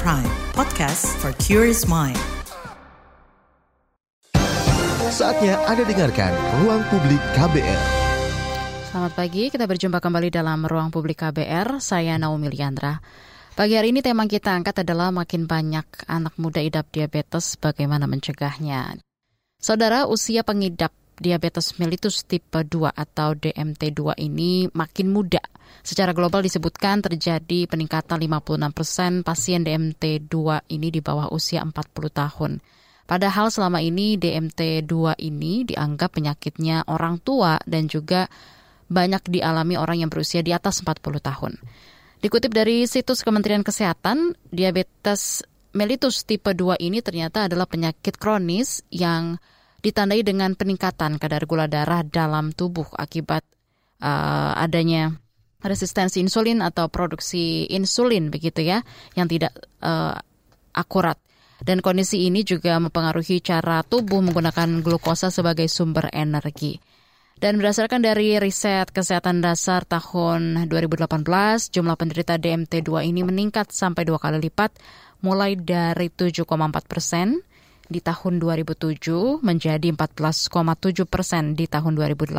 Prime, podcast for curious mind. Saatnya Anda dengarkan Ruang Publik KBR. Selamat pagi, kita berjumpa kembali dalam Ruang Publik KBR. Saya Naomi Liandra. Pagi hari ini tema kita angkat adalah makin banyak anak muda idap diabetes, bagaimana mencegahnya. Saudara, usia pengidap diabetes mellitus tipe 2 atau DMT2 ini makin muda. Secara global disebutkan terjadi peningkatan 56 persen pasien DMT2 ini di bawah usia 40 tahun. Padahal selama ini DMT2 ini dianggap penyakitnya orang tua dan juga banyak dialami orang yang berusia di atas 40 tahun. Dikutip dari situs Kementerian Kesehatan, diabetes mellitus tipe 2 ini ternyata adalah penyakit kronis yang ditandai dengan peningkatan kadar gula darah dalam tubuh akibat uh, adanya resistensi insulin atau produksi insulin begitu ya yang tidak uh, akurat. Dan kondisi ini juga mempengaruhi cara tubuh menggunakan glukosa sebagai sumber energi. Dan berdasarkan dari riset kesehatan dasar tahun 2018, jumlah penderita DMT2 ini meningkat sampai dua kali lipat, mulai dari 7,4 persen di tahun 2007 menjadi 14,7 persen di tahun 2018.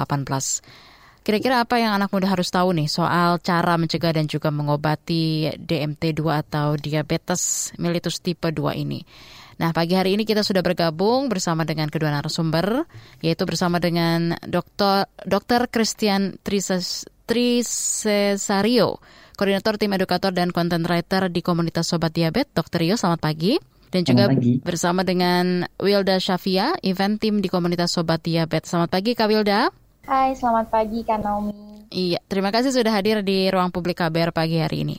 Kira-kira apa yang anak muda harus tahu nih soal cara mencegah dan juga mengobati DMT2 atau diabetes mellitus tipe 2 ini? Nah, pagi hari ini kita sudah bergabung bersama dengan kedua narasumber, yaitu bersama dengan Dr. Christian Trises, Trisesario, Koordinator Tim Edukator dan Content Writer di Komunitas Sobat Diabetes. Dr. Rio, selamat pagi. Dan juga bersama dengan Wilda Shafia, Event Team di Komunitas Sobat Diabetes. Selamat pagi, Kak Wilda. Hai, selamat pagi, Kak Naomi. Iya, terima kasih sudah hadir di ruang publik KBR pagi hari ini.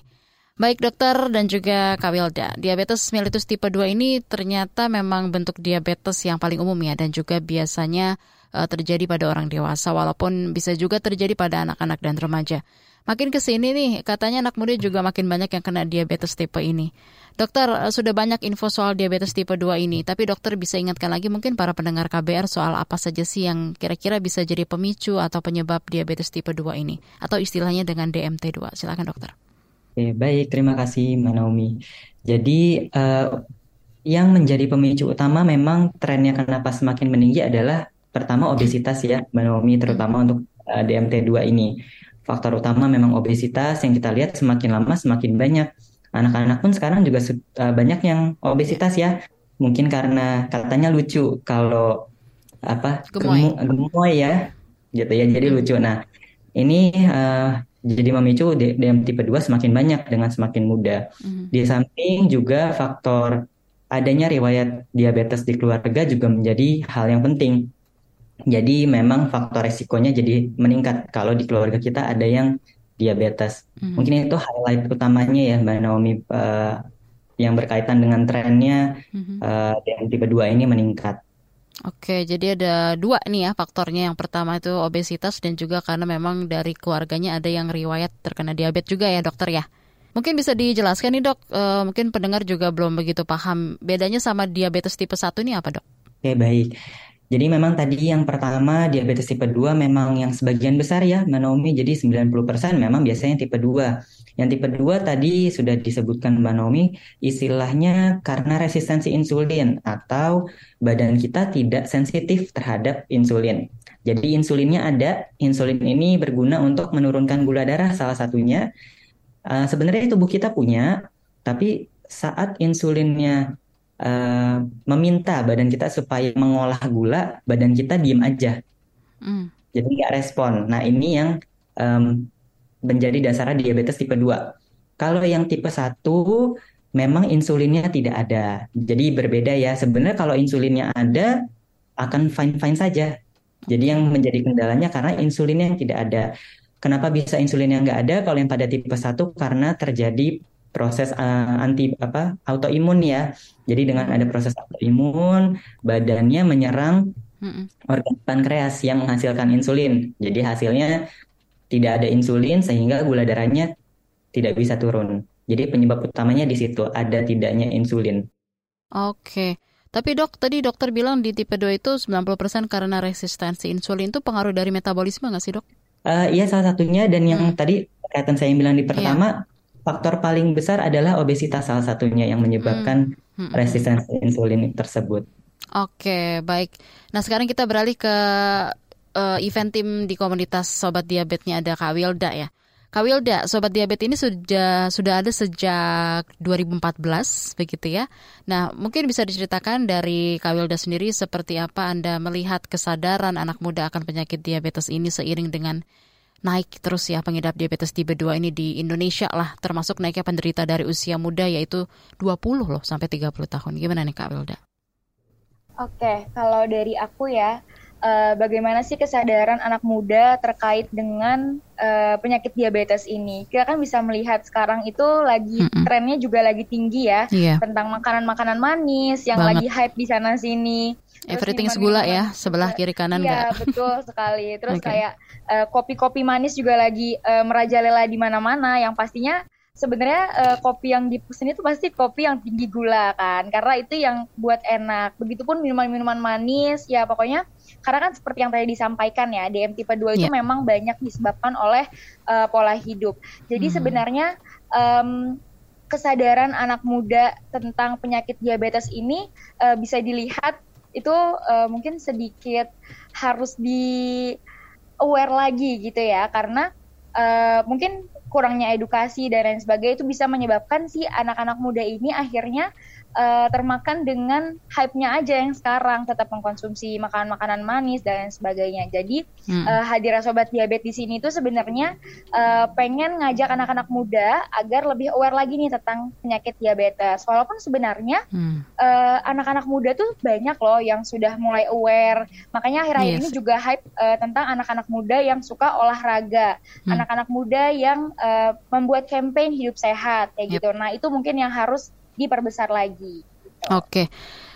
Baik dokter dan juga Kak Wilda, diabetes mellitus tipe 2 ini ternyata memang bentuk diabetes yang paling umum ya dan juga biasanya uh, terjadi pada orang dewasa walaupun bisa juga terjadi pada anak-anak dan remaja. Makin ke sini nih, katanya anak muda juga makin banyak yang kena diabetes tipe ini. Dokter, uh, sudah banyak info soal diabetes tipe 2 ini, tapi dokter bisa ingatkan lagi mungkin para pendengar KBR soal apa saja sih yang kira-kira bisa jadi pemicu atau penyebab diabetes tipe 2 ini, atau istilahnya dengan DMT2. Silakan dokter. Oke, baik, terima kasih Mbak Naomi. Jadi uh, yang menjadi pemicu utama memang trennya kenapa semakin meninggi adalah pertama obesitas ya Mbak Naomi, terutama untuk uh, DMT2 ini. Faktor utama memang obesitas yang kita lihat semakin lama semakin banyak. Anak-anak pun sekarang juga uh, banyak yang obesitas ya. Mungkin karena katanya lucu kalau apa gemoy, gemoy ya, gitu ya. Jadi lucu. Nah, ini uh, jadi memicu DM tipe 2 semakin banyak dengan semakin muda. Mm. Di samping juga faktor adanya riwayat diabetes di keluarga juga menjadi hal yang penting. Jadi memang faktor resikonya jadi meningkat kalau di keluarga kita ada yang diabetes. Mm. Mungkin itu highlight utamanya ya Mbak Naomi uh, yang berkaitan dengan trennya mm -hmm. uh, tipe 2 ini meningkat. Oke, jadi ada dua nih ya faktornya. Yang pertama itu obesitas dan juga karena memang dari keluarganya ada yang riwayat terkena diabetes juga ya dokter ya. Mungkin bisa dijelaskan nih dok, e, mungkin pendengar juga belum begitu paham bedanya sama diabetes tipe 1 ini apa dok? Oke baik. Jadi memang tadi yang pertama diabetes tipe 2 memang yang sebagian besar ya Manomi jadi 90% memang biasanya tipe 2. Yang tipe 2 tadi sudah disebutkan Mbak Naomi, istilahnya karena resistensi insulin atau badan kita tidak sensitif terhadap insulin. Jadi insulinnya ada, insulin ini berguna untuk menurunkan gula darah salah satunya. Uh, sebenarnya tubuh kita punya, tapi saat insulinnya uh, meminta badan kita supaya mengolah gula, badan kita diem aja. Mm. Jadi nggak respon. Nah ini yang um, menjadi dasar diabetes tipe 2. Kalau yang tipe 1 memang insulinnya tidak ada. Jadi berbeda ya. Sebenarnya kalau insulinnya ada akan fine-fine saja. Jadi yang menjadi kendalanya karena insulinnya yang tidak ada. Kenapa bisa insulin yang nggak ada? Kalau yang pada tipe 1 karena terjadi proses uh, anti apa autoimun ya. Jadi dengan ada proses autoimun, badannya menyerang organ pankreas yang menghasilkan insulin. Jadi hasilnya tidak ada insulin sehingga gula darahnya tidak bisa turun. Jadi penyebab utamanya di situ ada tidaknya insulin. Oke. Tapi dok, tadi dokter bilang di tipe 2 itu 90% karena resistensi insulin itu pengaruh dari metabolisme nggak sih dok? Uh, iya salah satunya dan yang hmm. tadi kaitan saya yang bilang di pertama, yeah. Faktor paling besar adalah obesitas salah satunya yang menyebabkan hmm. Hmm. resistensi insulin tersebut. Oke, baik. Nah, sekarang kita beralih ke uh, event tim di komunitas sobat diabetesnya ada Kak Wilda ya. Kak Wilda, Sobat Diabetes ini sudah sudah ada sejak 2014 begitu ya. Nah, mungkin bisa diceritakan dari Kak Wilda sendiri seperti apa Anda melihat kesadaran anak muda akan penyakit diabetes ini seiring dengan naik terus ya pengidap diabetes tipe 2 ini di Indonesia lah, termasuk naiknya penderita dari usia muda yaitu 20 loh sampai 30 tahun. Gimana nih Kak Wilda? Oke, kalau dari aku ya, uh, bagaimana sih kesadaran anak muda terkait dengan uh, penyakit diabetes ini. Kita kan bisa melihat sekarang itu lagi mm -mm. trennya juga lagi tinggi ya yeah. tentang makanan-makanan manis yang Banget. lagi hype di sana sini. Everything segula ya, sebelah kiri kanan Iya, betul sekali. Terus okay. kayak uh, kopi-kopi manis juga lagi uh, merajalela di mana-mana yang pastinya sebenarnya uh, kopi yang dipesan itu pasti kopi yang tinggi gula kan karena itu yang buat enak begitupun minuman-minuman manis ya pokoknya karena kan seperti yang tadi disampaikan ya DM tipe 2 itu yeah. memang banyak disebabkan oleh uh, pola hidup jadi hmm. sebenarnya um, kesadaran anak muda tentang penyakit diabetes ini uh, bisa dilihat itu uh, mungkin sedikit harus di aware lagi gitu ya karena uh, mungkin kurangnya edukasi dan lain sebagainya itu bisa menyebabkan si anak-anak muda ini akhirnya uh, termakan dengan hype-nya aja yang sekarang tetap mengkonsumsi makanan-makanan manis dan sebagainya. Jadi hmm. uh, hadirnya sobat diabetes di sini itu sebenarnya uh, pengen ngajak anak-anak muda agar lebih aware lagi nih tentang penyakit diabetes. Walaupun sebenarnya hmm. uh, anak-anak muda tuh banyak loh yang sudah mulai aware. Makanya akhir-akhir yes. ini juga hype uh, tentang anak-anak muda yang suka olahraga, hmm. anak-anak hmm. muda yang uh, membuat campaign hidup sehat kayak yep. gitu. Nah itu mungkin yang harus diperbesar lagi. Gitu. Oke.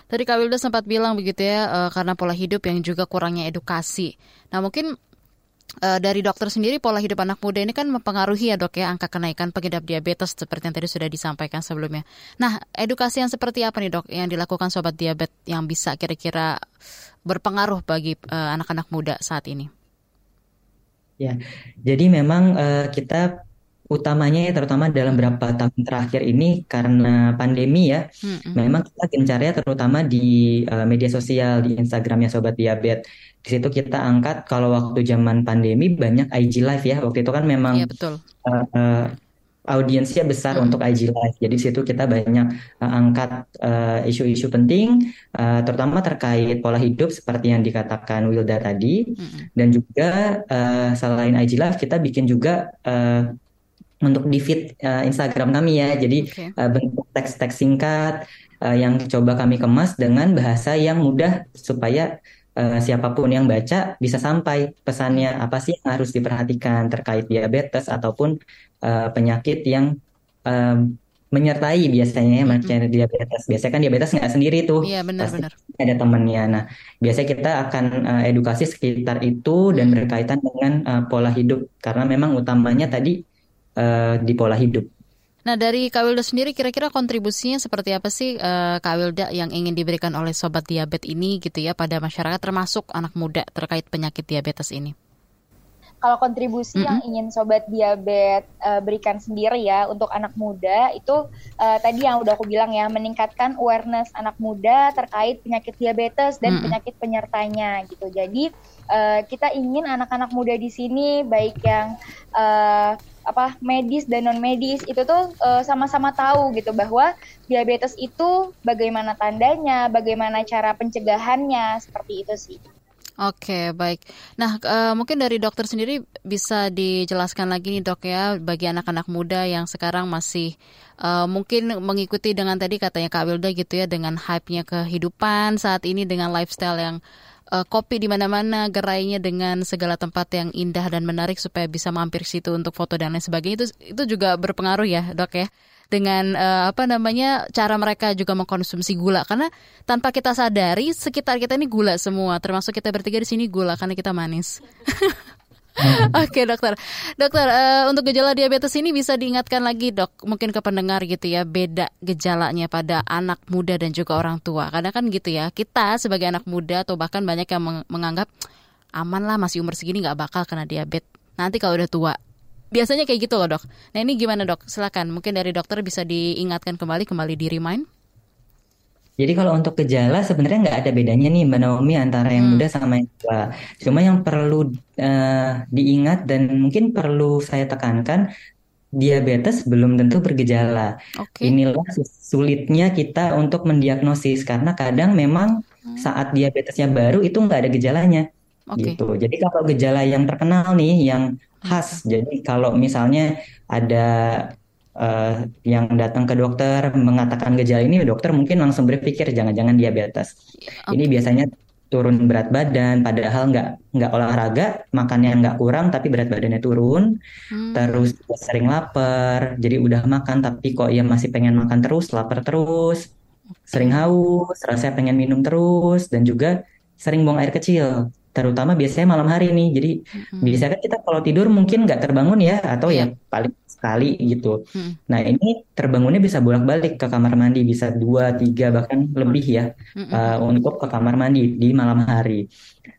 Tadi Kak Wilda sempat bilang begitu ya, uh, karena pola hidup yang juga kurangnya edukasi. Nah mungkin uh, dari dokter sendiri pola hidup anak muda ini kan mempengaruhi ya dok ya angka kenaikan pengidap diabetes seperti yang tadi sudah disampaikan sebelumnya. Nah edukasi yang seperti apa nih dok yang dilakukan sobat diabetes yang bisa kira-kira berpengaruh bagi uh, anak-anak muda saat ini? Ya, jadi memang uh, kita utamanya ya terutama dalam beberapa tahun terakhir ini karena pandemi ya, hmm. memang kita gencarnya terutama di uh, media sosial di Instagramnya Sobat Diabetes. Di situ kita angkat kalau waktu zaman pandemi banyak IG Live ya. Waktu itu kan memang ya, betul. Uh, uh, audiensnya besar hmm. untuk IG Live. Jadi di situ kita banyak uh, angkat isu-isu uh, penting, uh, terutama terkait pola hidup seperti yang dikatakan Wilda tadi, hmm. dan juga uh, selain IG Live kita bikin juga uh, untuk di feed uh, Instagram kami ya. Jadi okay. uh, eh, bentuk teks-teks singkat uh, yang coba kami kemas dengan bahasa yang mudah supaya uh, siapa pun yang baca bisa sampai pesannya apa sih yang harus diperhatikan terkait diabetes ataupun uh, penyakit yang um, menyertai biasanya ya mm-hmm. diabetes. Biasanya kan diabetes nggak sendiri tuh, iya, benar, pasti benar. ada temannya. Nah, biasanya kita akan uh, edukasi sekitar itu dan berkaitan dengan uh, pola hidup karena memang utamanya tadi uh, di pola hidup. Nah dari Kak Wilda sendiri kira-kira kontribusinya seperti apa sih uh, Kak Wilda yang ingin diberikan oleh sobat diabetes ini gitu ya pada masyarakat termasuk anak muda terkait penyakit diabetes ini? Kalau kontribusi mm -hmm. yang ingin sobat diabetes uh, berikan sendiri ya untuk anak muda itu uh, tadi yang udah aku bilang ya meningkatkan awareness anak muda terkait penyakit diabetes dan mm -hmm. penyakit penyertanya gitu. Jadi uh, kita ingin anak-anak muda di sini baik yang uh, apa medis dan non medis itu tuh sama sama-sama tahu gitu bahwa diabetes itu bagaimana tandanya, bagaimana cara pencegahannya seperti itu sih. Oke, baik. Nah, uh, mungkin dari dokter sendiri bisa dijelaskan lagi nih dok ya, bagi anak-anak muda yang sekarang masih uh, mungkin mengikuti dengan tadi katanya Kak Wilda gitu ya, dengan hype-nya kehidupan saat ini dengan lifestyle yang uh, kopi di mana-mana, gerainya dengan segala tempat yang indah dan menarik supaya bisa mampir situ untuk foto dan lain sebagainya. Itu itu juga berpengaruh ya dok ya. Dengan uh, apa namanya cara mereka juga mengkonsumsi gula. Karena tanpa kita sadari sekitar kita ini gula semua. Termasuk kita bertiga di sini gula karena kita manis. Oke okay, dokter, dokter uh, untuk gejala diabetes ini bisa diingatkan lagi dok, mungkin ke pendengar gitu ya beda gejalanya pada anak muda dan juga orang tua. Karena kan gitu ya kita sebagai anak muda atau bahkan banyak yang menganggap aman lah masih umur segini nggak bakal kena diabetes. Nanti kalau udah tua biasanya kayak gitu loh dok. Nah ini gimana dok? Silakan, mungkin dari dokter bisa diingatkan kembali, kembali di remind. Jadi kalau untuk gejala sebenarnya nggak ada bedanya nih Mbak Naomi antara yang hmm. muda sama yang tua. Cuma yang perlu uh, diingat dan mungkin perlu saya tekankan diabetes belum tentu bergejala. Okay. Inilah sulitnya kita untuk mendiagnosis karena kadang memang hmm. saat diabetesnya baru itu nggak ada gejalanya. Okay. Gitu. Jadi kalau gejala yang terkenal nih yang khas, hmm. jadi kalau misalnya ada uh, yang datang ke dokter mengatakan gejala ini, dokter mungkin langsung berpikir jangan-jangan diabetes. Okay. Ini biasanya turun berat badan, padahal nggak nggak olahraga, makannya nggak kurang, tapi berat badannya turun. Hmm. Terus sering lapar, jadi udah makan tapi kok ya masih pengen makan terus, lapar terus, sering haus, rasanya pengen minum terus, dan juga sering buang air kecil terutama biasanya malam hari nih. Jadi hmm. biasanya kan kita kalau tidur mungkin nggak terbangun ya atau yeah. ya iya. paling sekali gitu. Hmm. Nah ini terbangunnya bisa bolak-balik ke kamar mandi bisa dua tiga bahkan lebih ya hmm. uh, untuk ke kamar mandi di malam hari.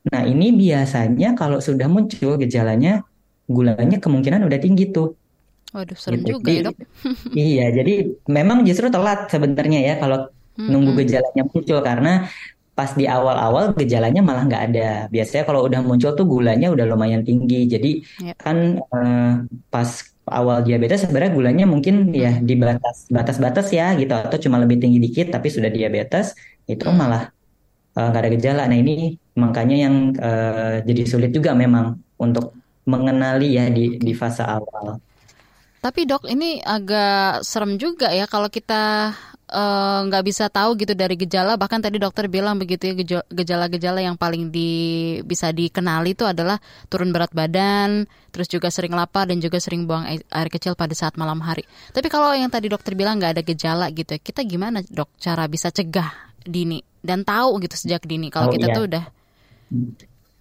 Nah ini biasanya kalau sudah muncul gejalanya gulanya kemungkinan udah tinggi tuh. Waduh serem gitu. juga ya dok. iya jadi memang justru telat sebenarnya ya kalau nunggu gejalanya muncul karena pas di awal-awal gejalanya malah nggak ada. Biasanya kalau udah muncul tuh gulanya udah lumayan tinggi. Jadi yep. kan uh, pas awal diabetes sebenarnya gulanya mungkin ya di batas batas-batas ya gitu atau cuma lebih tinggi dikit tapi sudah diabetes itu hmm. malah eh, nggak uh, ada gejala. Nah ini makanya yang uh, jadi sulit juga memang untuk mengenali ya di di fase awal. Tapi dok ini agak serem juga ya kalau kita nggak uh, bisa tahu gitu dari gejala. Bahkan tadi dokter bilang begitu ya gejala-gejala yang paling di bisa dikenali itu adalah turun berat badan terus juga sering lapar dan juga sering buang air kecil pada saat malam hari. Tapi kalau yang tadi dokter bilang nggak ada gejala gitu ya kita gimana dok cara bisa cegah dini dan tahu gitu sejak dini kalau oh, kita iya. tuh udah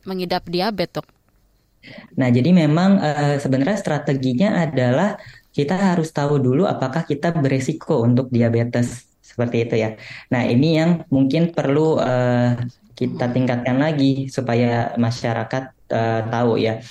mengidap diabetes dok? Nah, jadi memang uh, sebenarnya strateginya adalah kita harus tahu dulu apakah kita beresiko untuk diabetes seperti itu ya. Nah ini yang mungkin perlu uh, kita tingkatkan lagi supaya masyarakat uh, tahu ya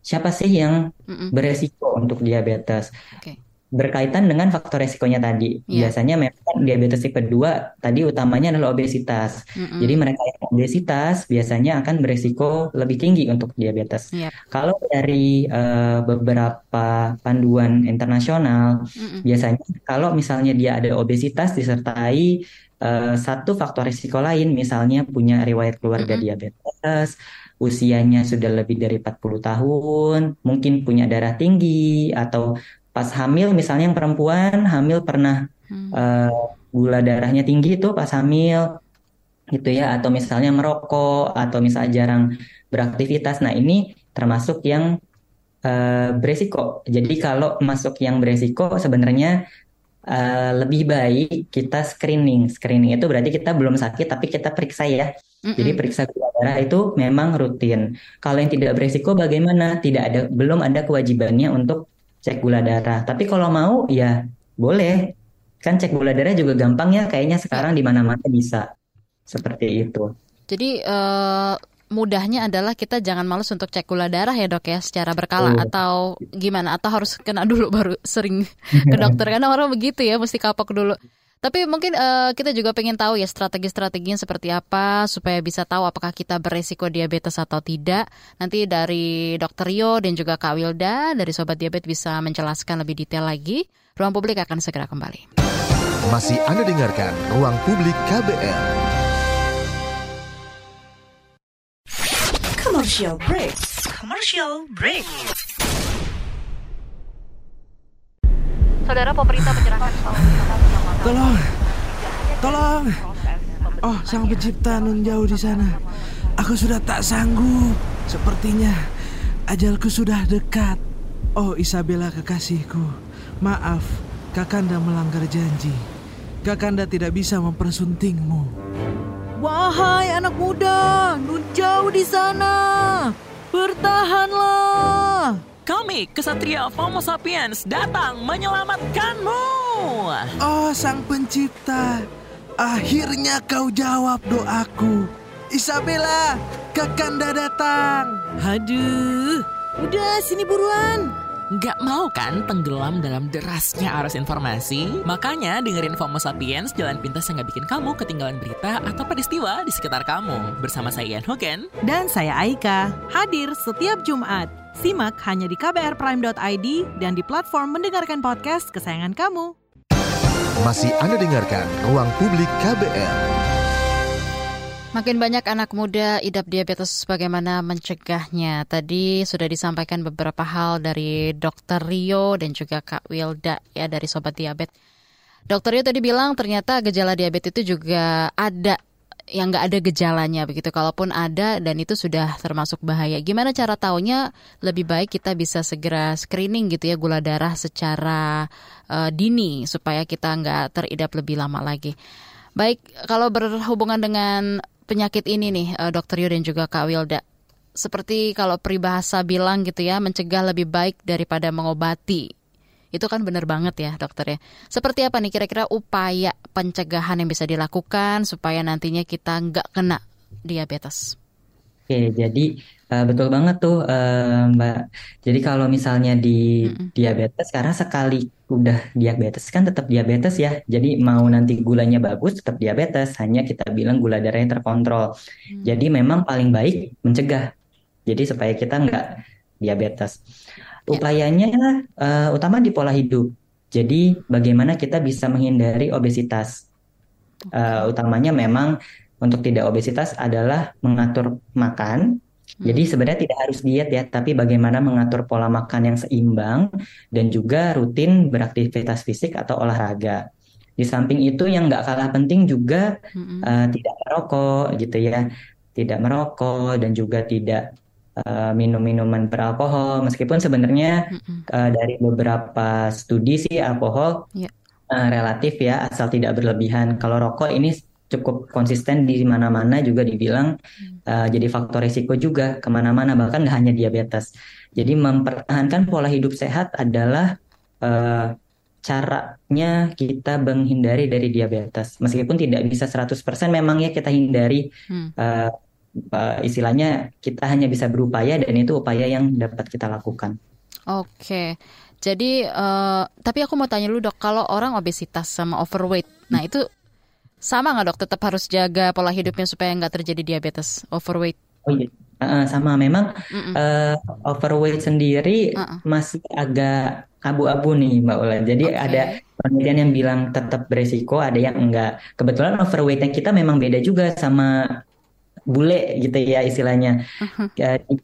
siapa sih yang beresiko untuk diabetes. Okay berkaitan dengan faktor resikonya tadi. Yeah. Biasanya memang diabetes tipe 2 tadi utamanya adalah obesitas. Mm-hmm. Jadi mereka yang obesitas biasanya akan beresiko lebih tinggi untuk diabetes. Yeah. Kalau dari uh, beberapa panduan internasional, mm-hmm. biasanya kalau misalnya dia ada obesitas disertai uh, satu faktor risiko lain, misalnya punya riwayat keluarga mm-hmm. diabetes, usianya sudah lebih dari 40 tahun, mungkin punya darah tinggi atau pas hamil misalnya yang perempuan hamil pernah hmm. uh, gula darahnya tinggi itu pas hamil gitu ya atau misalnya merokok atau misalnya jarang beraktivitas nah ini termasuk yang uh, beresiko jadi kalau masuk yang beresiko sebenarnya uh, lebih baik kita screening screening itu berarti kita belum sakit tapi kita periksa ya Mm-mm. Jadi periksa gula darah itu memang rutin. Kalau yang tidak beresiko bagaimana? Tidak ada, belum ada kewajibannya untuk cek gula darah. Tapi kalau mau ya boleh. Kan cek gula darah juga gampang ya kayaknya sekarang di mana-mana bisa. Seperti itu. Jadi uh, mudahnya adalah kita jangan males untuk cek gula darah ya dok ya secara berkala oh. atau gimana atau harus kena dulu baru sering ke dokter karena orang begitu ya mesti kapok dulu. Tapi mungkin uh, kita juga pengen tahu ya strategi-strateginya seperti apa supaya bisa tahu apakah kita beresiko diabetes atau tidak. Nanti dari Dr. Rio dan juga Kak Wilda dari Sobat Diabetes bisa menjelaskan lebih detail lagi. Ruang Publik akan segera kembali. Masih Anda dengarkan Ruang Publik KBR. Commercial break. Commercial break. Saudara pemerintah menjelaskan soal Tolong, tolong. Oh, sang pencipta nun jauh di sana. Aku sudah tak sanggup. Sepertinya ajalku sudah dekat. Oh, Isabella kekasihku. Maaf, Kakanda melanggar janji. Kakanda tidak bisa mempersuntingmu. Wahai anak muda, nun jauh di sana. Bertahanlah. Kami, Kesatria Homo Sapiens, datang menyelamatkanmu. Oh, Sang Pencipta, akhirnya kau jawab doaku. Isabella, Kakanda datang. Aduh, udah sini buruan. Nggak mau kan tenggelam dalam derasnya arus informasi? Makanya dengerin FOMO Sapiens, jalan pintas yang nggak bikin kamu ketinggalan berita atau peristiwa di sekitar kamu. Bersama saya Ian Hogan. Dan saya Aika, hadir setiap Jumat. Simak hanya di kbrprime.id dan di platform mendengarkan podcast kesayangan kamu. Masih Anda dengarkan Ruang Publik KBR. Makin banyak anak muda idap diabetes bagaimana mencegahnya. Tadi sudah disampaikan beberapa hal dari Dr. Rio dan juga Kak Wilda ya dari Sobat Diabetes. Dokter Rio tadi bilang ternyata gejala diabetes itu juga ada yang nggak ada gejalanya begitu. Kalaupun ada dan itu sudah termasuk bahaya. Gimana cara taunya lebih baik kita bisa segera screening gitu ya gula darah secara uh, dini supaya kita nggak teridap lebih lama lagi. Baik, kalau berhubungan dengan penyakit ini nih, uh, Dokter Yu dan juga Kak Wilda. Seperti kalau peribahasa bilang gitu ya, mencegah lebih baik daripada mengobati. Itu kan benar banget ya dokter ya. Seperti apa nih kira-kira upaya pencegahan yang bisa dilakukan supaya nantinya kita nggak kena diabetes? Oke, jadi uh, betul banget tuh uh, Mbak. Jadi kalau misalnya di mm -mm. diabetes, karena sekali udah diabetes kan tetap diabetes ya. Jadi mau nanti gulanya bagus tetap diabetes, hanya kita bilang gula darahnya terkontrol. Hmm. Jadi memang paling baik mencegah. Jadi supaya kita nggak diabetes. Ya. Upayanya uh, utama di pola hidup. Jadi bagaimana kita bisa menghindari obesitas. Uh, utamanya memang untuk tidak obesitas adalah mengatur makan, jadi hmm. sebenarnya tidak harus diet ya, tapi bagaimana mengatur pola makan yang seimbang dan juga rutin beraktivitas fisik atau olahraga. Di samping itu yang nggak kalah penting juga hmm. uh, tidak merokok gitu ya, tidak merokok dan juga tidak uh, minum minuman beralkohol. Meskipun sebenarnya hmm. uh, dari beberapa studi sih alkohol yeah. uh, relatif ya, asal tidak berlebihan. Kalau rokok ini cukup konsisten di mana-mana juga dibilang uh, jadi faktor risiko juga ke mana-mana bahkan nggak hanya diabetes. Jadi mempertahankan pola hidup sehat adalah uh, caranya kita menghindari dari diabetes. Meskipun tidak bisa 100% memang ya kita hindari hmm. uh, uh, istilahnya kita hanya bisa berupaya dan itu upaya yang dapat kita lakukan. Oke. Jadi uh, tapi aku mau tanya lu dok, kalau orang obesitas sama overweight, nah itu sama nggak dok? Tetap harus jaga pola hidupnya supaya nggak terjadi diabetes, overweight. Oh iya, uh, sama. Memang Uh, overweight sendiri uh -uh. masih agak abu-abu nih Mbak Ulan. Jadi okay. ada penelitian yang bilang tetap beresiko, ada yang enggak. Kebetulan overweightnya kita memang beda juga sama bule gitu ya istilahnya. Uh-huh.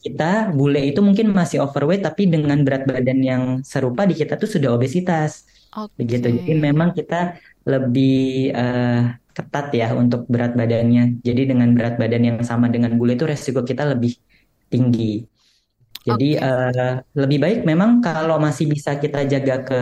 Kita bule itu mungkin masih overweight tapi dengan berat badan yang serupa di kita tuh sudah obesitas. Okay. Begitu. Jadi memang kita lebih uh, ketat ya untuk berat badannya. Jadi dengan berat badan yang sama dengan bule itu resiko kita lebih tinggi. Jadi okay. uh, eh, lebih baik memang kalau masih bisa kita jaga ke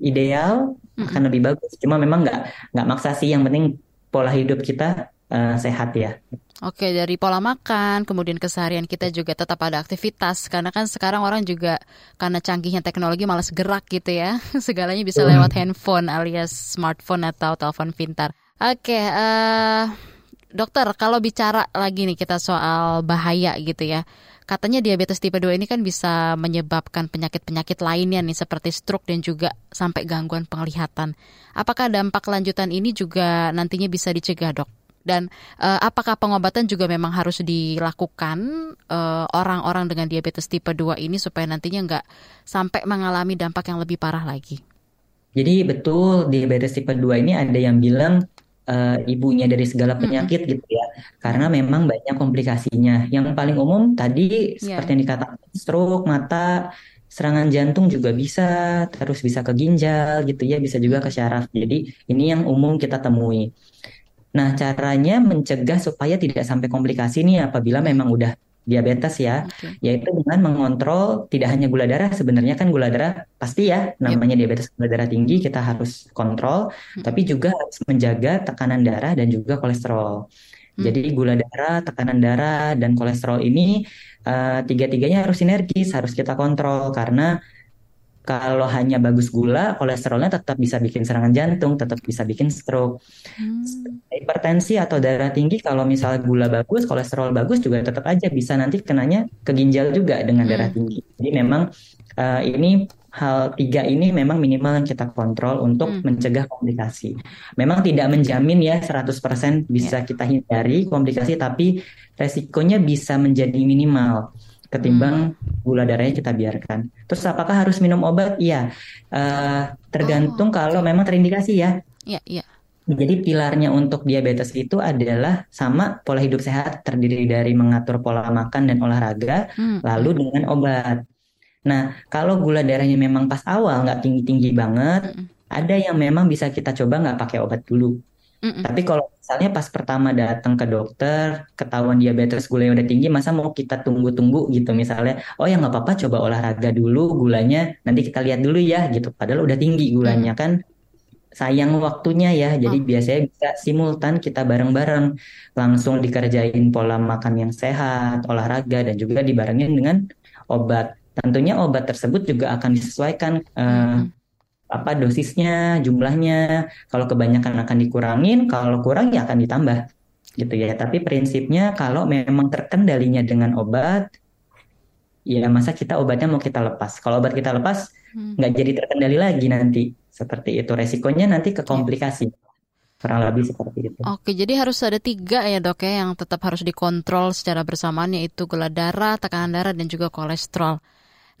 ideal mm-hmm. akan lebih bagus. Cuma memang nggak nggak maksa sih. Yang penting pola hidup kita uh, sehat ya. Oke, dari pola makan, kemudian keseharian kita juga tetap ada aktivitas. Karena kan sekarang orang juga karena canggihnya teknologi malas gerak gitu ya. Segalanya bisa lewat handphone alias smartphone atau telepon pintar. Oke, uh, dokter, kalau bicara lagi nih kita soal bahaya gitu ya. Katanya diabetes tipe 2 ini kan bisa menyebabkan penyakit-penyakit lainnya nih seperti stroke dan juga sampai gangguan penglihatan. Apakah dampak lanjutan ini juga nantinya bisa dicegah, Dok? Dan uh, apakah pengobatan juga memang harus dilakukan eh, orang-orang dengan diabetes tipe 2 ini supaya nantinya nggak sampai mengalami dampak yang lebih parah lagi? Jadi betul diabetes tipe 2 ini ada yang bilang uh, ibunya dari segala penyakit mm -hmm. gitu ya. Karena memang banyak komplikasinya. Yang paling umum tadi yeah. seperti yang dikatakan stroke, mata, serangan jantung juga bisa, terus bisa ke ginjal gitu ya, bisa juga ke syaraf. Jadi ini yang umum kita temui. Nah, caranya mencegah supaya tidak sampai komplikasi nih apabila memang udah diabetes ya, okay. yaitu dengan mengontrol tidak hanya gula darah, sebenarnya kan gula darah pasti ya namanya yep. diabetes gula darah tinggi kita harus kontrol, hmm. tapi juga harus menjaga tekanan darah dan juga kolesterol. Hmm. Jadi gula darah, tekanan darah dan kolesterol ini uh, tiga-tiganya harus sinergis, harus kita kontrol karena kalau hanya bagus gula, kolesterolnya tetap bisa bikin serangan jantung, tetap bisa bikin stroke. Hmm. Hipertensi atau darah tinggi, kalau misalnya gula bagus, kolesterol bagus juga tetap aja bisa nanti kenanya ke ginjal juga dengan darah hmm. tinggi. Jadi memang uh, ini hal tiga ini memang minimal yang kita kontrol untuk hmm. mencegah komplikasi. Memang tidak menjamin ya 100% bisa yeah. kita hindari komplikasi tapi resikonya bisa menjadi minimal ketimbang hmm. gula darahnya kita biarkan. Terus apakah harus minum obat? Iya, uh, tergantung oh. kalau memang terindikasi ya. Iya, iya. Jadi pilarnya untuk diabetes itu adalah sama pola hidup sehat terdiri dari mengatur pola makan dan olahraga, hmm. lalu dengan obat. Nah, kalau gula darahnya memang pas awal nggak tinggi-tinggi banget, mm ada yang memang bisa kita coba nggak pakai obat dulu. Mm Tapi kalau misalnya pas pertama datang ke dokter, ketahuan diabetes gulanya udah tinggi, masa mau kita tunggu-tunggu gitu misalnya, oh ya nggak apa-apa coba olahraga dulu, gulanya nanti kita lihat dulu ya gitu. Padahal udah tinggi gulanya mm kan, sayang waktunya ya. Jadi oh. biasanya bisa simultan kita bareng-bareng langsung dikerjain pola makan yang sehat, olahraga dan juga dibarengin dengan obat tentunya obat tersebut juga akan disesuaikan uh, apa dosisnya, jumlahnya. Kalau kebanyakan akan dikurangin, kalau kurang ya akan ditambah, gitu ya. Tapi prinsipnya kalau memang terkendalinya dengan obat, ya masa kita obatnya mau kita lepas. Kalau obat kita lepas, hmm. nggak hmm. jadi terkendali lagi nanti. Seperti itu resikonya nanti ke komplikasi. Kurang lebih seperti itu. Oke, jadi harus ada tiga ya dok ya yang tetap harus dikontrol secara bersamaan yaitu gula darah, tekanan darah, dan juga kolesterol.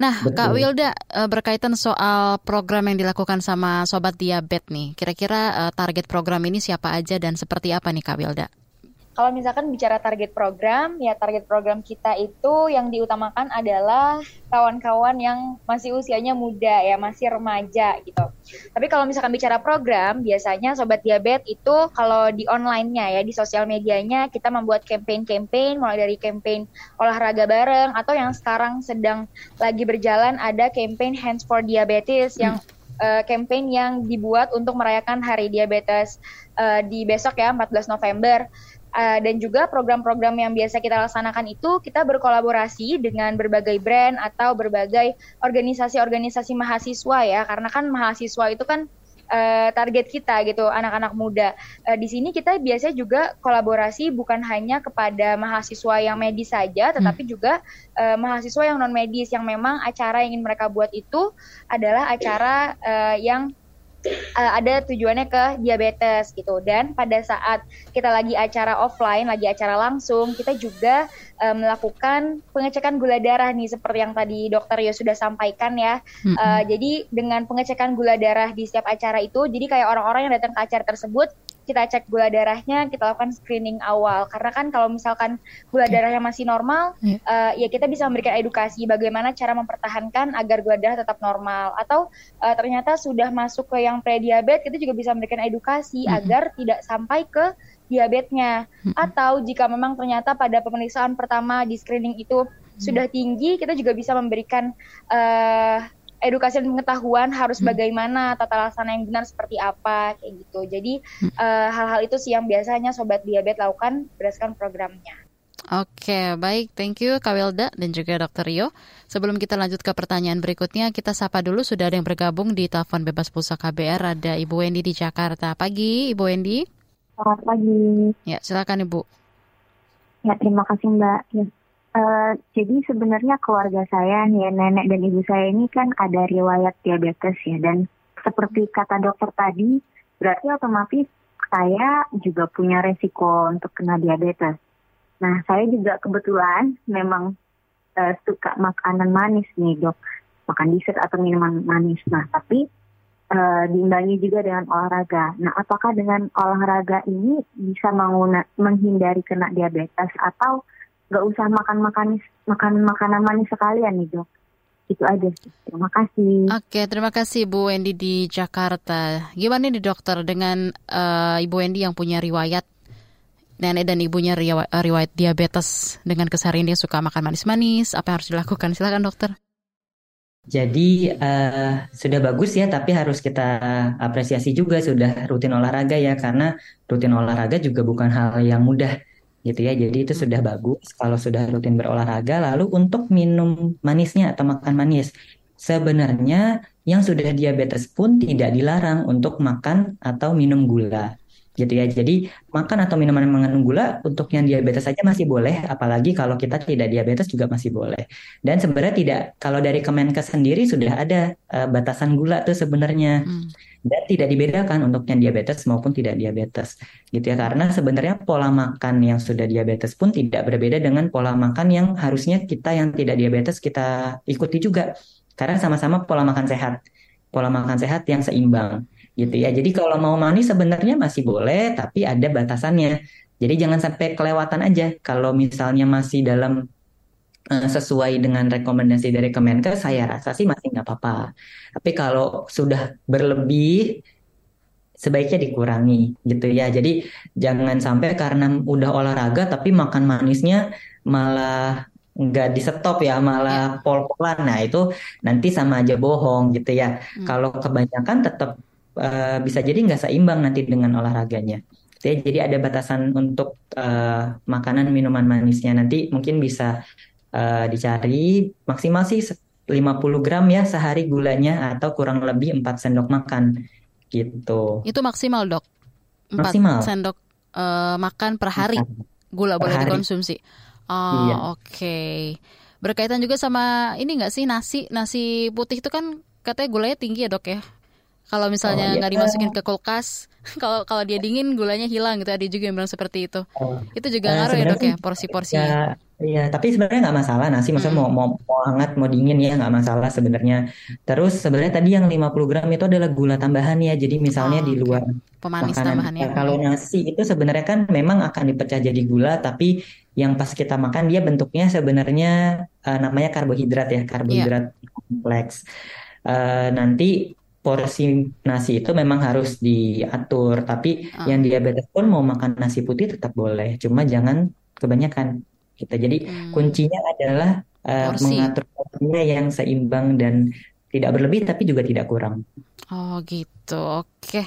Nah, Betul. Kak Wilda eh, berkaitan soal program yang dilakukan sama Sobat Diabetes nih, kira-kira eh, target program ini siapa aja dan seperti apa nih Kak Wilda? Kalau misalkan bicara target program, ya target program kita itu yang diutamakan adalah kawan-kawan yang masih usianya muda ya, masih remaja gitu. Tapi kalau misalkan bicara program, biasanya sobat diabetes itu kalau di online-nya ya, di sosial medianya kita membuat campaign-campaign mulai dari campaign olahraga bareng atau yang sekarang sedang lagi berjalan ada campaign Hands for Diabetes yang uh, campaign yang dibuat untuk merayakan Hari Diabetes uh, di besok ya 14 November uh, dan juga program-program yang biasa kita laksanakan itu kita berkolaborasi dengan berbagai brand atau berbagai organisasi-organisasi mahasiswa ya. Karena kan mahasiswa itu kan uh, target kita gitu anak-anak muda. Uh, di sini kita biasanya juga kolaborasi bukan hanya kepada mahasiswa yang medis saja tetapi hmm. juga uh, mahasiswa yang non medis yang memang acara yang ingin mereka buat itu adalah acara uh, yang uh, ada tujuannya ke diabetes gitu dan pada saat kita lagi acara offline lagi acara langsung kita juga uh, melakukan pengecekan gula darah nih seperti yang tadi dokter Yo sudah sampaikan ya mm-hmm. uh, jadi dengan pengecekan gula darah di setiap acara itu jadi kayak orang-orang yang datang ke acara tersebut kita cek gula darahnya, kita lakukan screening awal. Karena kan kalau misalkan gula darahnya masih normal, yeah. Iya. uh, ya kita bisa memberikan edukasi bagaimana cara mempertahankan agar gula darah tetap normal. Atau uh, ternyata sudah masuk ke yang prediabetes, kita juga bisa memberikan edukasi mm -hmm. agar tidak sampai ke diabetesnya. Mm -hmm. Atau jika memang ternyata pada pemeriksaan pertama di screening itu mm -hmm. sudah tinggi, kita juga bisa memberikan uh, edukasi dan pengetahuan harus hmm. bagaimana tata laksana yang benar seperti apa kayak gitu. Jadi hmm. uh, hal-hal itu sih yang biasanya sobat diabetes lakukan berdasarkan programnya. Oke, baik. Thank you Kak Wilda dan juga Dr. Rio. Sebelum kita lanjut ke pertanyaan berikutnya, kita sapa dulu sudah ada yang bergabung di telepon bebas pulsa KBR. Ada Ibu Wendy di Jakarta. Pagi, Ibu Wendy. Selamat pagi. Ya, silakan Ibu. Ya, terima kasih Mbak. Ya, Uh, jadi sebenarnya keluarga saya nih, nenek dan ibu saya ini kan ada riwayat diabetes ya. Dan seperti kata dokter tadi, berarti otomatis saya juga punya resiko untuk kena diabetes. Nah, saya juga kebetulan memang uh, suka makanan manis nih dok. Makan dessert atau minuman manis. Nah, tapi uh, diimbangi juga dengan olahraga. Nah, apakah dengan olahraga ini bisa menghindari kena diabetes atau nggak usah makan makan makan makanan manis sekalian nih dok itu aja. Terima kasih. Oke, terima kasih Bu Wendy di Jakarta. Gimana nih dokter dengan uh, Ibu Wendy yang punya riwayat nenek dan ibunya riwayat, riwayat diabetes dengan keseharian dia suka makan manis-manis, apa yang harus dilakukan? Silakan dokter. Jadi uh, sudah bagus ya, tapi harus kita apresiasi juga sudah rutin olahraga ya, karena rutin olahraga juga bukan hal yang mudah gitu ya. Jadi itu sudah bagus kalau sudah rutin berolahraga. Lalu untuk minum manisnya atau makan manis, sebenarnya yang sudah diabetes pun tidak dilarang untuk makan atau minum gula. Gitu ya. Jadi makan atau minuman yang mengandung gula untuk yang diabetes saja masih boleh, apalagi kalau kita tidak diabetes juga masih boleh. Dan sebenarnya tidak kalau dari Kemenkes sendiri sudah ada uh, batasan gula tuh sebenarnya. Hmm. Dan tidak dibedakan untuk yang diabetes maupun tidak diabetes. Gitu ya. Karena sebenarnya pola makan yang sudah diabetes pun tidak berbeda dengan pola makan yang harusnya kita yang tidak diabetes kita ikuti juga. Karena sama-sama pola makan sehat. Pola makan sehat yang seimbang gitu ya. Jadi kalau mau manis sebenarnya masih boleh, tapi ada batasannya. Jadi jangan sampai kelewatan aja. Kalau misalnya masih dalam uh, sesuai dengan rekomendasi dari Kemenkes, saya rasa sih masih nggak apa-apa. Tapi kalau sudah berlebih, sebaiknya dikurangi gitu ya. Jadi jangan sampai karena udah olahraga tapi makan manisnya malah nggak di stop ya malah ya. pol-polan nah itu nanti sama aja bohong gitu ya hmm. kalau kebanyakan tetap uh, bisa jadi nggak seimbang nanti dengan olahraganya. Jadi ada batasan untuk uh, makanan minuman manisnya nanti mungkin bisa uh, dicari maksimal sih 50 gram ya sehari gulanya atau kurang lebih 4 sendok makan gitu. Itu maksimal dok. 4 maksimal. sendok uh, makan per hari gula per boleh hari. dikonsumsi. Oh iya. oke. Okay. Berkaitan juga sama ini nggak sih nasi nasi putih itu kan katanya gulanya tinggi ya dok ya? Kalau misalnya oh, nggak oh, dimasukin ke kulkas, kalau kalau dia dingin gulanya hilang gitu. Ada juga yang bilang seperti itu. Oh. Itu juga uh, ngaruh ya dok ya porsi-porsi. Ya, Iya, tapi sebenarnya nggak masalah nasi. Maksudnya hmm. mau, mau mau hangat mau dingin ya nggak masalah sebenarnya. Terus sebenarnya tadi yang 50 gram itu adalah gula tambahan ya. Jadi misalnya oh, di luar pemanis makanan, tambahan ya. Kalau nasi itu sebenarnya kan memang akan dipecah jadi gula, tapi yang pas kita makan dia bentuknya sebenarnya uh, namanya karbohidrat ya, karbohidrat yeah. kompleks. Uh, nanti porsi nasi itu memang harus diatur, tapi oh. yang diabetes pun mau makan nasi putih tetap boleh, cuma jangan kebanyakan. Kita gitu. jadi hmm. kuncinya adalah uh, mengatur porsinya yang seimbang dan tidak berlebih tapi juga tidak kurang. Oh gitu, oke.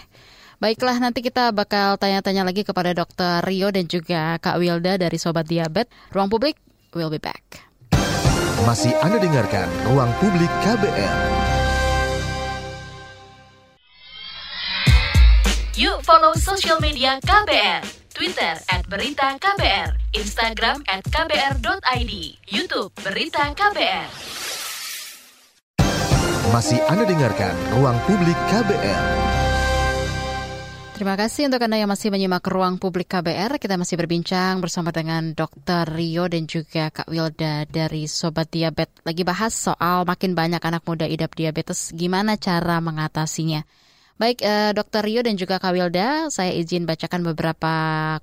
Baiklah, nanti kita bakal tanya-tanya lagi kepada Dokter Rio dan juga Kak Wilda dari Sobat Diabet. Ruang Publik, we'll be back. Masih Anda dengarkan Ruang Publik KBR. Yuk follow sosial media KBR. Twitter at Berita KBR, Instagram at KBR.id, Youtube Berita KBR. Masih Anda dengarkan Ruang Publik KBR. Terima kasih untuk Anda yang masih menyimak ruang publik KBR. Kita masih berbincang bersama dengan Dr. Rio dan juga Kak Wilda dari Sobat Diabetes. Lagi bahas soal makin banyak anak muda idap diabetes, gimana cara mengatasinya. Baik, eh, Dr. Rio dan juga Kak Wilda, saya izin bacakan beberapa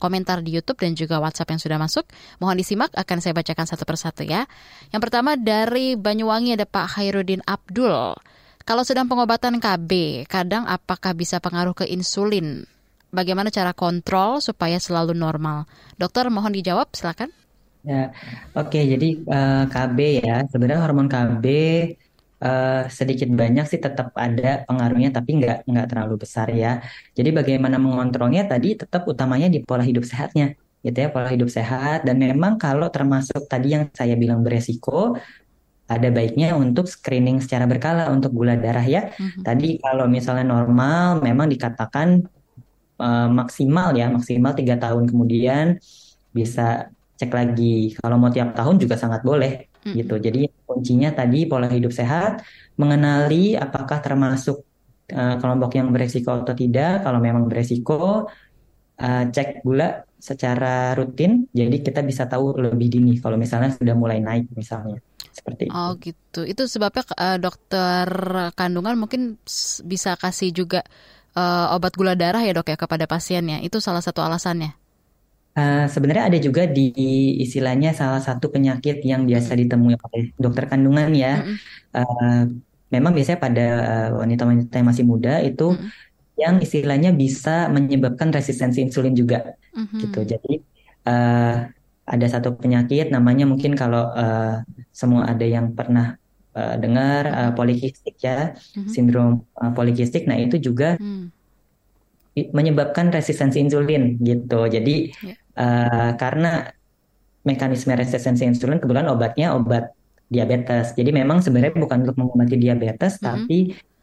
komentar di YouTube dan juga WhatsApp yang sudah masuk. Mohon disimak, akan saya bacakan satu persatu ya. Yang pertama dari Banyuwangi ada Pak Hairudin Abdul. Kalau sedang pengobatan KB, kadang apakah bisa pengaruh ke insulin? Bagaimana cara kontrol supaya selalu normal? Dokter, mohon dijawab, silakan. Ya, oke. Okay, jadi uh, eh, KB ya, sebenarnya hormon KB uh, sedikit banyak sih tetap ada pengaruhnya tapi nggak nggak terlalu besar ya. Jadi bagaimana mengontrolnya tadi tetap utamanya di pola hidup sehatnya gitu ya pola hidup sehat dan memang kalau termasuk tadi yang saya bilang beresiko ada baiknya untuk screening secara berkala untuk gula darah ya. Mm-hmm. Tadi kalau misalnya normal memang dikatakan uh, maksimal ya maksimal tiga tahun kemudian bisa cek lagi. Kalau mau tiap tahun juga sangat boleh hmm. gitu. Jadi kuncinya tadi pola hidup sehat, mengenali apakah termasuk uh, kelompok yang beresiko atau tidak. Kalau memang beresiko, uh, cek gula secara rutin. Jadi kita bisa tahu lebih dini kalau misalnya sudah mulai naik misalnya. Seperti itu. Oh gitu. Itu sebabnya uh, dokter kandungan mungkin bisa kasih juga uh, obat gula darah ya dok ya kepada pasiennya. Itu salah satu alasannya. Uh, sebenarnya ada juga di istilahnya salah satu penyakit yang biasa ditemui oleh dokter kandungan ya. Uh, memang biasanya pada wanita wanita-wanita yang masih muda itu mm-hmm. yang istilahnya bisa menyebabkan resistensi insulin juga, mm-hmm. gitu. Jadi uh, ada satu penyakit namanya mungkin kalau uh, semua ada yang pernah uh, dengar uh, polikistik ya, mm-hmm. sindrom uh, polikistik. Nah itu juga mm. menyebabkan resistensi insulin gitu. Jadi yeah uh, karena mekanisme resistensi insulin kebetulan obatnya obat diabetes. Jadi memang sebenarnya bukan untuk mengobati diabetes, mm -hmm. tapi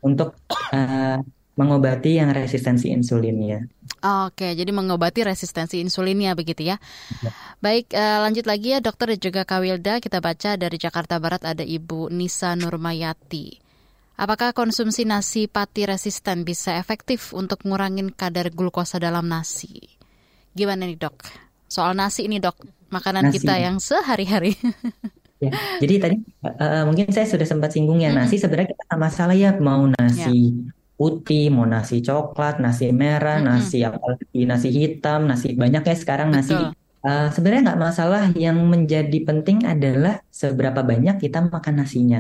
untuk uh, mengobati yang resistensi insulinnya. Oke, jadi mengobati resistensi insulinnya begitu ya. ya. Baik, uh, lanjut lagi ya dokter dan juga Kawilda. Kita baca dari Jakarta Barat ada Ibu Nisa Nurmayati. Apakah konsumsi nasi pati resisten bisa efektif untuk ngurangin kadar glukosa dalam nasi? Gimana nih dok? Soal nasi ini dok, makanan nasi. kita yang sehari-hari. Ya, jadi tadi uh, mungkin saya sudah sempat singgung ya nasi sebenarnya kita nggak masalah ya mau nasi ya. putih, mau nasi coklat, nasi merah, mm -hmm. nasi apalagi nasi hitam, nasi banyak ya sekarang nasi. Uh, sebenarnya nggak masalah. Yang menjadi penting adalah seberapa banyak kita makan nasinya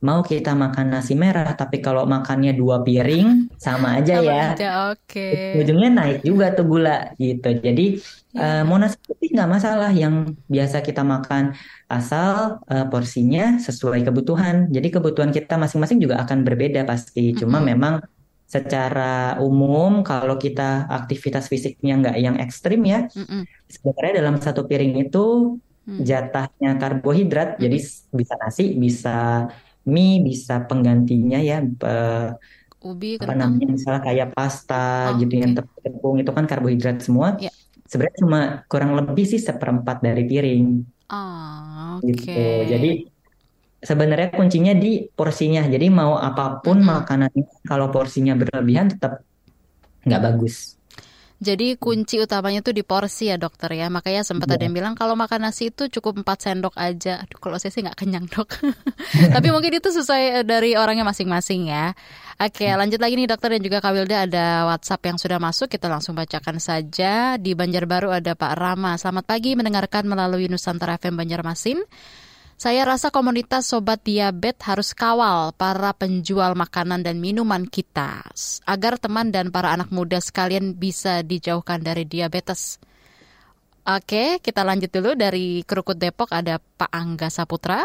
mau kita makan nasi merah tapi kalau makannya dua piring sama aja ya oke okay. ujungnya naik juga tuh gula gitu jadi uh, mau nasi putih nggak masalah yang biasa kita makan asal uh, porsinya sesuai kebutuhan jadi kebutuhan kita masing-masing juga akan berbeda pasti cuma mm -hmm. memang secara umum kalau kita aktivitas fisiknya nggak yang ekstrim ya mm -mm. sebenarnya dalam satu piring itu mm. jatahnya karbohidrat mm -hmm. jadi bisa nasi bisa mie bisa penggantinya ya uh, ubi apa namanya misalnya kayak pasta oh, gitu okay. yang tepung itu kan karbohidrat semua yeah. sebenarnya cuma kurang lebih sih seperempat dari piring oh, okay. gitu jadi sebenarnya kuncinya di porsinya jadi mau apa pun mm -hmm. makanan kalau porsinya berlebihan tetap nggak bagus jadi kunci utamanya tuh di porsi ya dokter ya. Makanya sempat ya. ada yang bilang kalau makan nasi itu cukup 4 sendok aja. Aduh, kalau saya sih nggak kenyang dok. Tapi mungkin itu sesuai eh, dari orangnya masing-masing ya. Oke hmm. lanjut lagi nih dokter dan juga Kak Wilda ada WhatsApp yang sudah masuk. Kita langsung bacakan saja. Di Banjarbaru ada Pak Rama. Selamat pagi mendengarkan melalui Nusantara FM Banjarmasin. Saya rasa komunitas sobat diabetes harus kawal para penjual makanan dan minuman kita agar teman dan para anak muda sekalian bisa dijauhkan dari diabetes. Oke, kita lanjut dulu dari Kerukut Depok ada Pak Angga Saputra.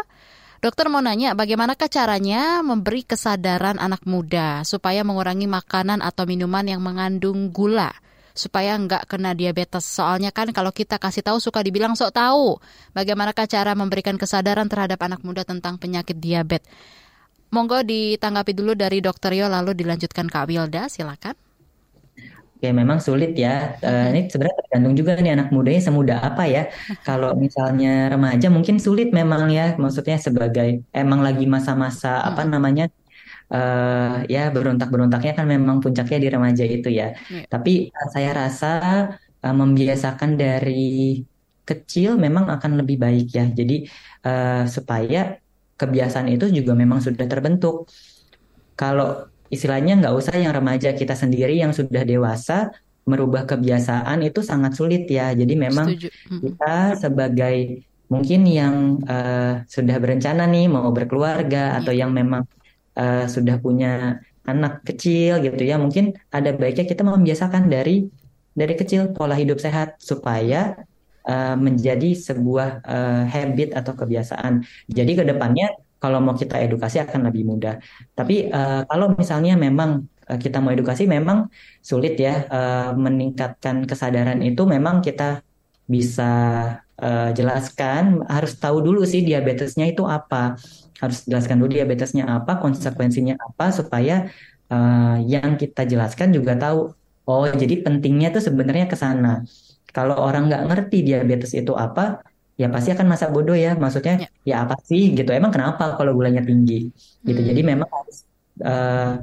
Dokter mau nanya, bagaimanakah caranya memberi kesadaran anak muda supaya mengurangi makanan atau minuman yang mengandung gula? Supaya nggak kena diabetes. Soalnya kan kalau kita kasih tahu suka dibilang sok tahu. Bagaimanakah cara memberikan kesadaran terhadap anak muda tentang penyakit diabetes? Monggo ditanggapi dulu dari Dokter Yo lalu dilanjutkan Kak Wilda, silakan. Oke, memang sulit ya. Uh, ini sebenarnya tergantung juga nih anak mudanya semudah apa ya. Kalau misalnya remaja mungkin sulit memang ya. Maksudnya sebagai emang lagi masa-masa apa namanya uh, ya berontak-berontaknya kan memang puncaknya di remaja itu ya. Yeah. Tapi uh, saya rasa uh, membiasakan dari kecil memang akan lebih baik ya. Jadi uh, supaya kebiasaan itu juga memang sudah terbentuk. Kalau istilahnya nggak usah yang remaja kita sendiri yang sudah dewasa merubah kebiasaan itu sangat sulit ya. Jadi memang kita sebagai mungkin yang uh, sudah berencana nih mau berkeluarga atau yang memang uh, sudah punya anak kecil gitu ya. Mungkin ada baiknya kita membiasakan dari dari kecil pola hidup sehat supaya uh, menjadi sebuah uh, habit atau kebiasaan. Jadi ke depannya kalau mau kita edukasi akan lebih mudah. Tapi uh, kalau misalnya memang kita mau edukasi memang sulit ya uh, meningkatkan kesadaran itu memang kita bisa uh, jelaskan harus tahu dulu sih diabetesnya itu apa. Harus jelaskan dulu diabetesnya apa konsekuensinya apa supaya uh, yang kita jelaskan juga tahu oh jadi pentingnya tuh sebenarnya ke sana. Kalau orang nggak ngerti diabetes itu apa ya pasti akan masa bodoh ya. Maksudnya ya, ya apa sih gitu? Emang kenapa kalau gulanya tinggi? Gitu. Hmm. jadi memang harus uh,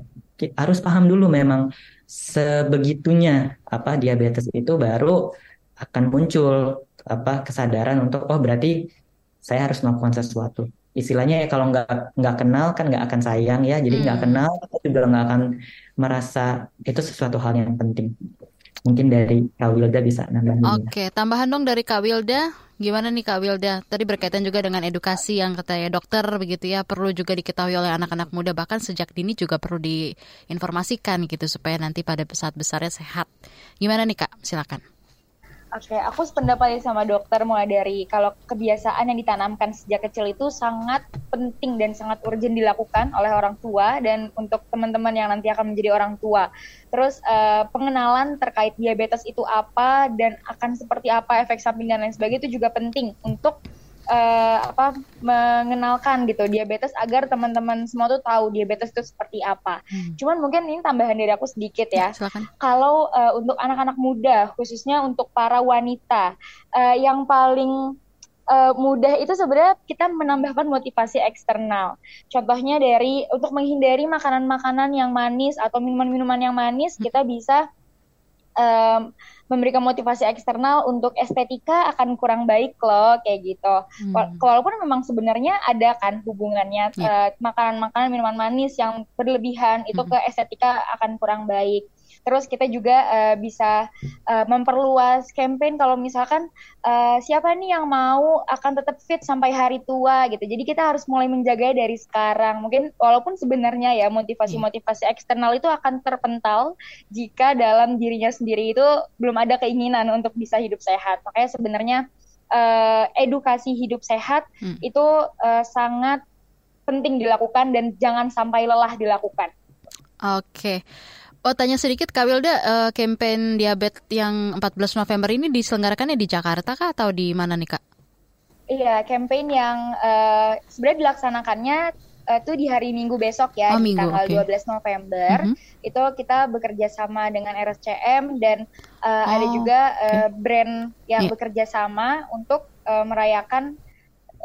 harus paham dulu memang sebegitunya apa diabetes itu baru akan muncul apa kesadaran untuk oh berarti saya harus melakukan sesuatu. Istilahnya ya kalau nggak nggak kenal kan nggak akan sayang ya. Jadi nggak hmm. kenal juga nggak akan merasa itu sesuatu hal yang penting. Mungkin dari Kak Wilda bisa nambahin Oke tambahan dong dari Kak Wilda. Gimana nih Kak Wilda? Tadi berkaitan juga dengan edukasi yang katanya dokter begitu ya perlu juga diketahui oleh anak-anak muda. Bahkan sejak dini juga perlu diinformasikan gitu supaya nanti pada saat besarnya sehat. Gimana nih Kak? Silakan Oke, aku sependapat sama dokter mulai dari kalau kebiasaan yang ditanamkan sejak kecil itu sangat penting dan sangat urgent dilakukan oleh orang tua dan untuk teman-teman yang nanti akan menjadi orang tua. Terus uh, pengenalan terkait diabetes itu apa dan akan seperti apa efek samping dan lain sebagainya itu juga penting untuk uh, apa mengenalkan gitu diabetes agar teman-teman semua tuh tahu diabetes itu seperti apa. Hmm. Cuman mungkin ini tambahan dari aku sedikit ya. ya Kalau uh, untuk anak-anak muda khususnya untuk para wanita uh, yang paling uh, mudah itu sebenarnya kita menambahkan motivasi eksternal. Contohnya dari untuk menghindari makanan-makanan yang manis atau minuman-minuman yang manis, hmm. kita bisa um, memberikan motivasi eksternal untuk estetika akan kurang baik loh kayak gitu. Hmm. Walaupun memang sebenarnya ada kan hubungannya yeah. uh, makanan-makanan minuman manis yang berlebihan itu hmm. ke estetika akan kurang baik. Terus kita juga uh, bisa uh, memperluas campaign kalau misalkan uh, siapa nih yang mau akan tetap fit sampai hari tua gitu. Jadi kita harus mulai menjaga dari sekarang. Mungkin walaupun sebenarnya ya motivasi-motivasi eksternal itu akan terpental jika dalam dirinya sendiri itu belum ada keinginan untuk bisa hidup sehat. Makanya sebenarnya uh, edukasi hidup sehat hmm. itu uh, sangat penting dilakukan dan jangan sampai lelah dilakukan. Oke. Okay. Oh, tanya sedikit Kak Wilda, uh, campaign diabetes yang 14 November ini diselenggarakannya di Jakarta kah atau di mana nih Kak? Iya, campaign yang uh, sebenarnya dilaksanakannya uh, tuh di hari Minggu besok ya, oh, di minggu, tanggal okay. 12 November. Mm -hmm. Itu kita bekerja sama dengan RSCM dan uh, oh, ada juga uh, okay. brand yang yeah. bekerja sama untuk uh, merayakan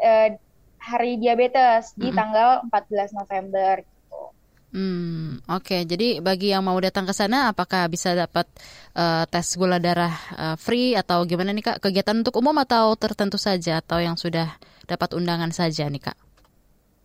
uh, Hari Diabetes mm -hmm. di tanggal 14 November. Hmm, oke. Okay. Jadi bagi yang mau datang ke sana, apakah bisa dapat uh, tes gula darah uh, free atau gimana nih kak? Kegiatan untuk umum atau tertentu saja atau yang sudah dapat undangan saja nih kak?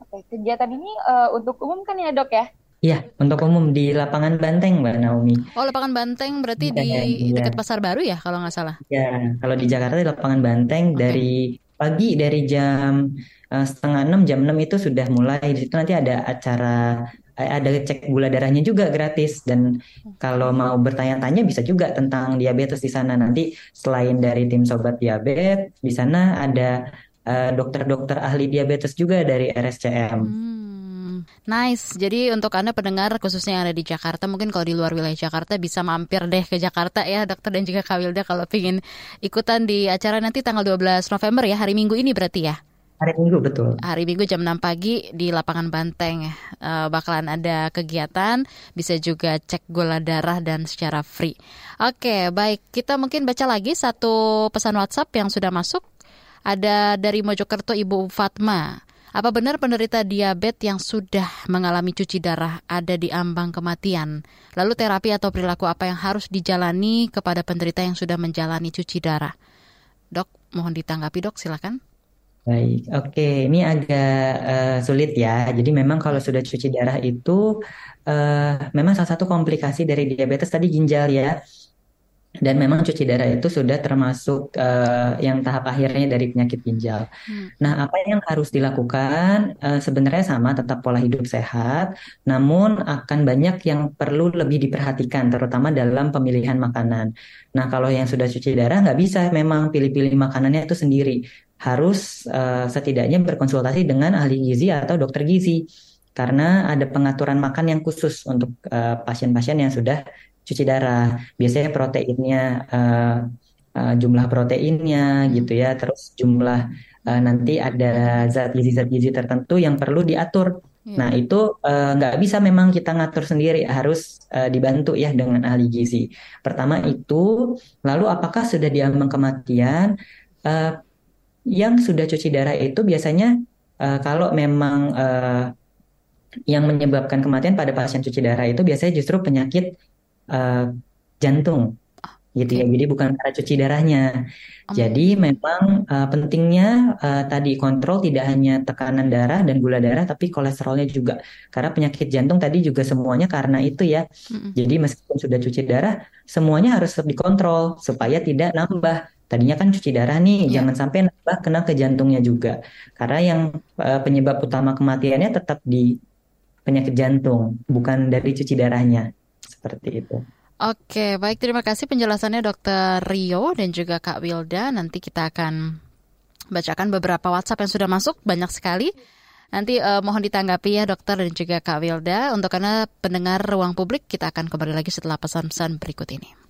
Oke, kegiatan ini uh, untuk umum kan ya dok ya? Iya, untuk umum di lapangan Banteng, Mbak Naomi. Oh, lapangan Banteng berarti ya, di ya. dekat Pasar Baru ya, kalau nggak salah? Ya, kalau di Jakarta di lapangan Banteng okay. dari pagi dari jam uh, setengah enam jam enam itu sudah mulai di situ nanti ada acara ada cek gula darahnya juga gratis dan kalau mau bertanya-tanya bisa juga tentang diabetes di sana nanti selain dari tim sobat diabetes di sana ada eh, dokter-dokter ahli diabetes juga dari RSCM. Hmm, nice. Jadi untuk anda pendengar khususnya yang ada di Jakarta, mungkin kalau di luar wilayah Jakarta bisa mampir deh ke Jakarta ya, dokter dan juga Kak Wilda kalau ingin ikutan di acara nanti tanggal 12 November ya, hari Minggu ini berarti ya. Hari Minggu betul. Hari Minggu jam 6 pagi di lapangan Banteng uh, bakalan ada kegiatan, bisa juga cek gula darah dan secara free. Oke, baik. Kita mungkin baca lagi satu pesan WhatsApp yang sudah masuk. Ada dari Mojokerto Ibu Fatma. Apa benar penderita diabetes yang sudah mengalami cuci darah ada di ambang kematian? Lalu terapi atau perilaku apa yang harus dijalani kepada penderita yang sudah menjalani cuci darah? Dok, mohon ditanggapi dok, silakan. Baik, oke, ini agak uh, sulit ya. Jadi memang kalau sudah cuci darah itu uh, memang salah satu komplikasi dari diabetes tadi ginjal ya. Dan memang cuci darah itu sudah termasuk uh, yang tahap akhirnya dari penyakit ginjal. Hmm. Nah, apa yang harus dilakukan uh, sebenarnya sama, tetap pola hidup sehat, namun akan banyak yang perlu lebih diperhatikan, terutama dalam pemilihan makanan. Nah, kalau yang sudah cuci darah nggak bisa memang pilih-pilih makanannya itu sendiri harus uh, setidaknya berkonsultasi dengan ahli gizi atau dokter gizi karena ada pengaturan makan yang khusus untuk eh, pasien-pasien uh, yang sudah cuci darah. Biasanya proteinnya uh, uh, jumlah proteinnya gitu ya, terus jumlah uh, nanti ada zat gizi-zat gizi tertentu yang perlu diatur. Yeah. Nah itu nggak uh, bisa memang kita ngatur sendiri, harus uh, dibantu ya dengan ahli gizi. Pertama itu, lalu apakah sudah diambang kematian? Uh, yang sudah cuci darah itu biasanya uh, kalau memang uh, yang menyebabkan kematian pada pasien cuci darah itu biasanya justru penyakit uh, jantung gitu ya. Jadi bukan karena cuci darahnya. Oh. Jadi memang uh, pentingnya uh, tadi kontrol tidak hanya tekanan darah dan gula darah tapi kolesterolnya juga. Karena penyakit jantung tadi juga semuanya karena itu ya. Jadi meskipun sudah cuci darah, semuanya harus dikontrol supaya tidak nambah Tadinya kan cuci darah nih, yeah. jangan sampai nambah kena ke jantungnya juga. Karena yang uh, penyebab utama kematiannya tetap di penyakit jantung, bukan dari cuci darahnya. Seperti itu. Oke, baik terima kasih penjelasannya Dokter Rio dan juga Kak Wilda. Nanti kita akan bacakan beberapa WhatsApp yang sudah masuk, banyak sekali. Nanti uh, mohon ditanggapi ya dokter dan juga Kak Wilda. Untuk karena pendengar ruang publik, kita akan kembali lagi setelah pesan-pesan berikut ini.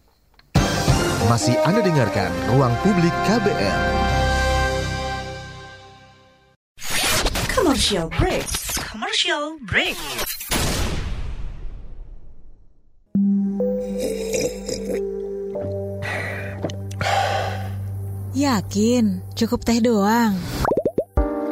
Masih Anda dengarkan Ruang Publik KBR. Commercial break. Commercial break. Yakin, cukup teh doang.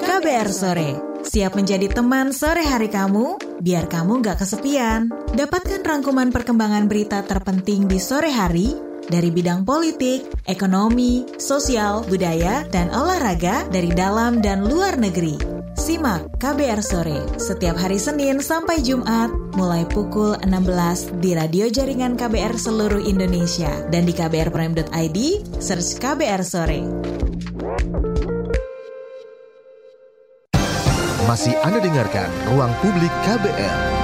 KBR Sore, siap menjadi teman sore hari kamu, biar kamu gak kesepian. Dapatkan rangkuman perkembangan berita terpenting di sore hari dari bidang politik, ekonomi, sosial, budaya, dan olahraga dari dalam dan luar negeri. Simak KBR Sore setiap hari Senin sampai Jumat mulai pukul 16 di radio jaringan KBR seluruh Indonesia dan di kbrprime.id search KBR Sore. Masih Anda dengarkan Ruang Publik KBR.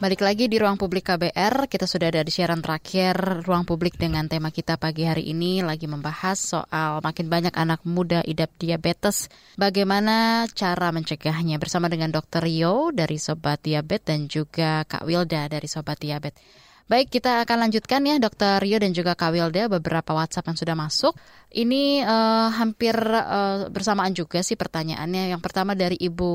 Balik lagi di ruang publik KBR, kita sudah ada di siaran terakhir ruang publik dengan tema kita pagi hari ini lagi membahas soal makin banyak anak muda idap diabetes. Bagaimana cara mencegahnya bersama dengan Dr. Rio dari Sobat Diabetes dan juga Kak Wilda dari Sobat Diabetes. Baik, kita akan lanjutkan ya Dr. Rio dan juga Kak Wilda beberapa WhatsApp yang sudah masuk. Ini uh, hampir uh, bersamaan juga sih pertanyaannya. Yang pertama dari Ibu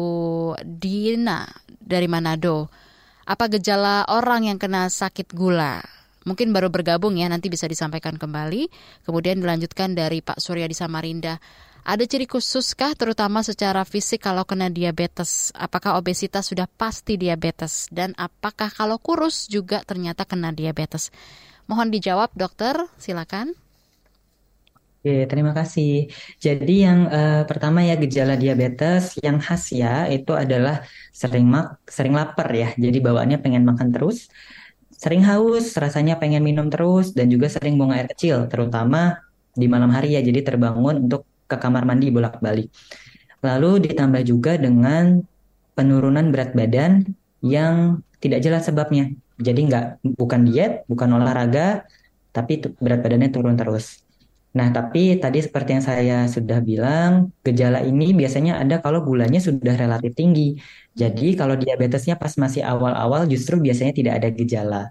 Dina dari Manado. Apa gejala orang yang kena sakit gula? Mungkin baru bergabung ya, nanti bisa disampaikan kembali. Kemudian dilanjutkan dari Pak Surya di Samarinda. Ada ciri khususkah terutama secara fisik kalau kena diabetes? Apakah obesitas sudah pasti diabetes? Dan apakah kalau kurus juga ternyata kena diabetes? Mohon dijawab dokter, silakan. Oke, terima kasih. Jadi yang uh, pertama ya gejala diabetes yang khas ya itu adalah sering mak sering lapar ya. Jadi bawaannya pengen makan terus, sering haus, rasanya pengen minum terus dan juga sering buang air kecil, terutama di malam hari ya. Jadi terbangun untuk ke kamar mandi bolak-balik. Lalu ditambah juga dengan penurunan berat badan yang tidak jelas sebabnya. Jadi nggak bukan diet, bukan olahraga, tapi berat badannya turun terus. Nah, tapi tadi seperti yang saya sudah bilang, gejala ini biasanya ada kalau gulanya sudah relatif tinggi. Jadi kalau diabetesnya pas masih awal-awal justru biasanya tidak ada gejala.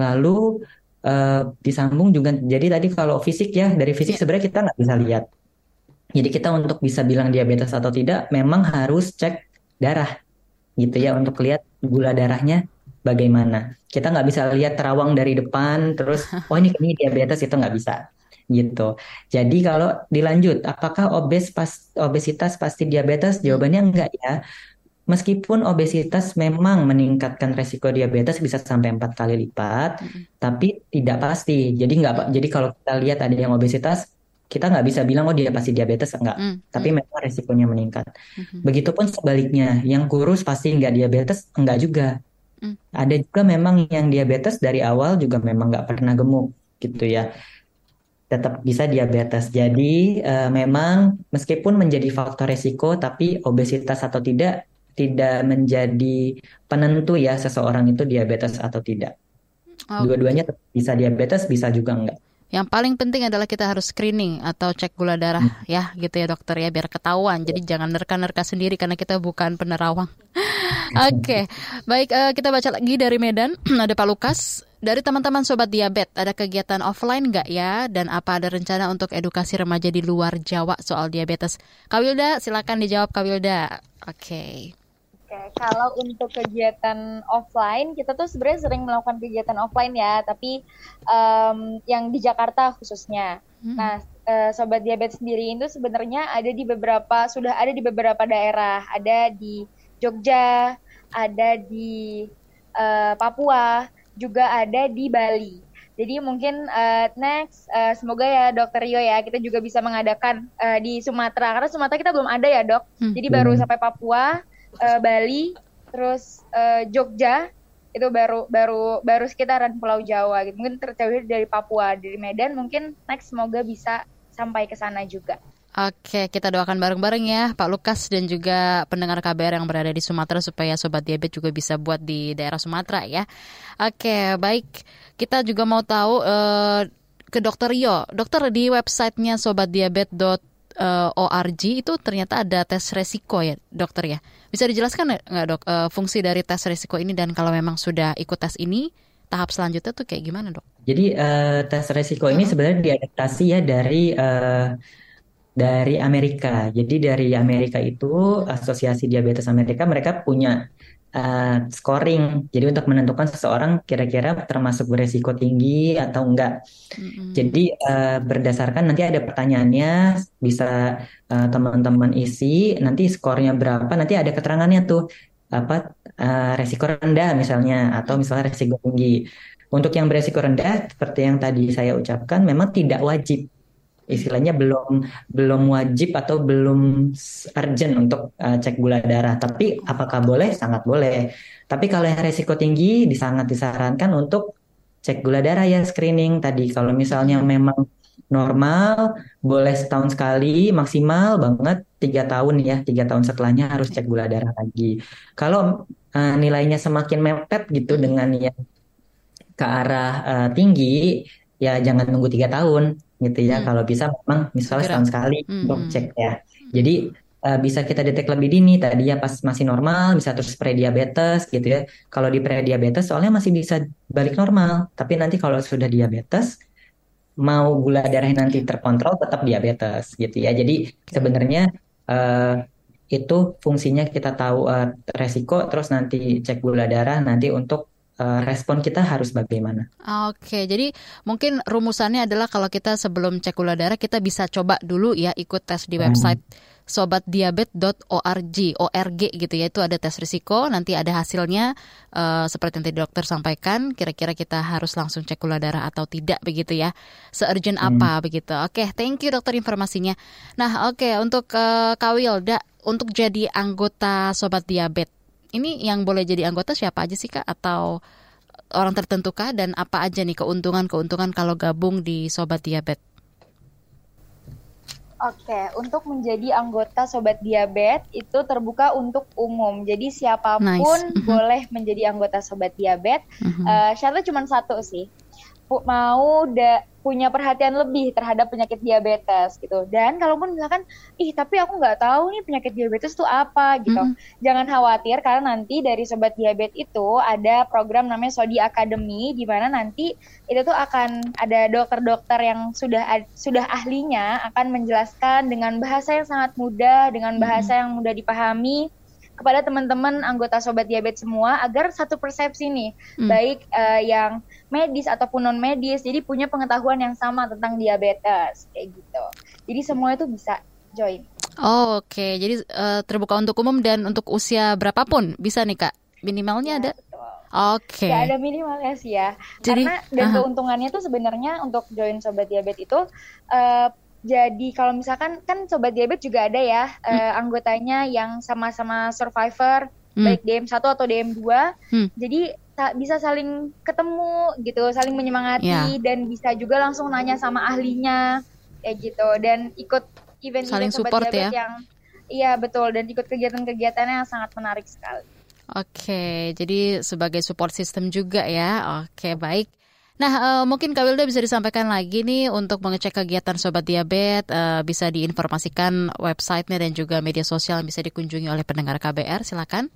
Lalu eh, disambung juga, jadi tadi kalau fisik ya, dari fisik iya. sebenarnya kita nggak bisa lihat. Jadi kita untuk bisa bilang diabetes atau tidak, memang harus cek darah gitu ya untuk lihat gula darahnya bagaimana. Kita nggak bisa lihat terawang dari depan, terus oh ini ini diabetes itu nggak bisa gitu. Jadi kalau dilanjut, apakah obes pas obesitas pasti diabetes? Jawabannya enggak ya. Meskipun obesitas memang meningkatkan resiko diabetes bisa sampai empat kali lipat, mm -hmm. tapi tidak pasti. Jadi enggak, jadi kalau kita lihat ada yang obesitas, kita nggak bisa bilang oh dia pasti diabetes enggak, mm tapi memang resikonya meningkat. Mm -hmm. Begitupun sebaliknya, yang kurus pasti enggak diabetes enggak juga. Mm. Ada juga memang yang diabetes dari awal juga memang nggak pernah gemuk gitu ya tetap bisa diabetes. Jadi uh, memang meskipun menjadi faktor resiko, tapi obesitas atau tidak tidak menjadi penentu ya seseorang itu diabetes atau tidak. Okay. Dua-duanya bisa diabetes, bisa juga enggak. Yang paling penting adalah kita harus screening atau cek gula darah hmm. ya gitu ya dokter ya biar ketahuan. Jadi jangan nerka-nerka sendiri karena kita bukan penerawang. Oke, okay. baik uh, kita baca lagi dari Medan ada Pak Lukas dari teman-teman sobat diabetes ada kegiatan offline nggak ya dan apa ada rencana untuk edukasi remaja di luar Jawa soal diabetes? Kawilda silakan dijawab Kawilda. Oke. Okay. Oke, kalau untuk kegiatan offline, kita tuh sebenarnya sering melakukan kegiatan offline ya, tapi um, yang di Jakarta khususnya. Hmm. Nah, uh, sobat diabetes sendiri itu sebenarnya ada di beberapa sudah ada di beberapa daerah, ada di Jogja, ada di uh, Papua, juga ada di Bali. Jadi mungkin uh, next uh, semoga ya Dokter Rio ya kita juga bisa mengadakan uh, di Sumatera karena Sumatera kita belum ada ya dok. Hmm. Jadi baru hmm. sampai Papua uh, Bali, terus uh, Jogja itu baru baru baru sekitaran Pulau Jawa gitu. Mungkin terdiri dari Papua, dari Medan mungkin next semoga bisa sampai ke sana juga. Oke, kita doakan bareng-bareng ya Pak Lukas dan juga pendengar KBR yang berada di Sumatera supaya sobat diabetes juga bisa buat di daerah Sumatera ya. Oke, baik. Kita juga mau tahu uh, ke Dokter Rio. Dokter di websitenya sobatdiabetes org itu ternyata ada tes resiko ya dokter ya. Bisa dijelaskan nggak dok uh, fungsi dari tes resiko ini dan kalau memang sudah ikut tes ini tahap selanjutnya tuh kayak gimana dok? Jadi uh, tes resiko ini sebenarnya diadaptasi ya dari uh, dari Amerika. Jadi dari Amerika itu Asosiasi Diabetes Amerika mereka punya uh, scoring. Jadi untuk menentukan seseorang kira-kira termasuk beresiko tinggi atau enggak. Mm-hmm. Jadi uh, berdasarkan nanti ada pertanyaannya bisa uh, teman-teman isi. Nanti skornya berapa? Nanti ada keterangannya tuh apa uh, resiko rendah misalnya atau misalnya resiko tinggi. Untuk yang beresiko rendah seperti yang tadi saya ucapkan memang tidak wajib istilahnya belum belum wajib atau belum urgent untuk uh, cek gula darah. Tapi apakah boleh? Sangat boleh. Tapi kalau yang resiko tinggi sangat disarankan untuk cek gula darah ya screening tadi. Kalau misalnya memang normal boleh setahun sekali maksimal banget tiga tahun ya tiga tahun setelahnya harus cek gula darah lagi. Kalau uh, nilainya semakin mepet gitu dengan yang ke arah uh, tinggi ya jangan nunggu tiga tahun gitu ya. Hmm. Kalau bisa memang misalnya setahun sekali hmm. untuk cek ya. Jadi uh, bisa kita detek lebih dini tadi ya pas masih normal bisa terus prediabetes gitu ya. Kalau di prediabetes soalnya masih bisa balik normal, tapi nanti kalau sudah diabetes mau gula darah nanti terkontrol tetap diabetes gitu ya. Jadi sebenarnya uh, itu fungsinya kita tahu uh, resiko terus nanti cek gula darah nanti untuk uh, respon kita harus bagaimana. Oke, jadi mungkin rumusannya adalah kalau kita sebelum cek gula darah kita bisa coba dulu ya ikut tes di website hmm sobatdiabet.org org gitu ya. Itu ada tes risiko nanti ada hasilnya. Uh, seperti yang tadi dokter sampaikan kira-kira kita harus langsung cek gula darah atau tidak begitu ya. Seurgent hmm. apa begitu. Oke thank you dokter informasinya. Nah oke untuk uh, Kak Wilda untuk jadi anggota sobat diabet ini yang boleh jadi anggota siapa aja sih kak atau orang tertentu kah dan apa aja nih keuntungan-keuntungan kalau gabung di Sobat Diabet? Oke, untuk menjadi anggota Sobat Diabet itu terbuka untuk umum. Jadi siapa pun nice. Mhm. boleh menjadi anggota Sobat Diabet. Mm-hmm. Uh, syaratnya cuma satu sih, mau da punya perhatian lebih terhadap penyakit diabetes gitu. Dan kalaupun misalkan, ih tapi aku nggak tahu nih penyakit diabetes itu apa gitu. Mm -hmm. Jangan khawatir karena nanti dari sobat diabetes itu ada program namanya Sodi Academy di mana nanti itu tuh akan ada dokter-dokter yang sudah sudah ahlinya akan menjelaskan dengan bahasa yang sangat mudah, dengan bahasa mm -hmm. yang mudah dipahami kepada teman-teman anggota sobat diabetes semua agar satu persepsi nih hmm. baik uh, yang medis ataupun non medis jadi punya pengetahuan yang sama tentang diabetes kayak gitu jadi semua itu bisa join oh, oke okay. jadi uh, terbuka untuk umum dan untuk usia berapapun bisa nih kak minimalnya ya, ada Oke. Okay. Gak ada minimalnya sih ya. Jadi, Karena dan uh -huh. keuntungannya tuh sebenarnya untuk join sobat diabetes itu uh, jadi kalau misalkan kan sobat diabetes juga ada ya hmm. uh, anggotanya yang sama-sama survivor hmm. baik DM1 atau DM2. Hmm. Jadi bisa saling ketemu gitu, saling menyemangati yeah. dan bisa juga langsung nanya sama ahlinya kayak gitu dan ikut event saling sobat support ya. yang iya betul dan ikut kegiatan-kegiatannya yang sangat menarik sekali. Oke, jadi sebagai support system juga ya. Oke, baik. Nah, uh, mungkin Kak Wilda bisa disampaikan lagi nih untuk mengecek kegiatan Sobat Diabetes, uh, bisa diinformasikan websitenya dan juga media sosial yang bisa dikunjungi oleh pendengar KBR, silakan.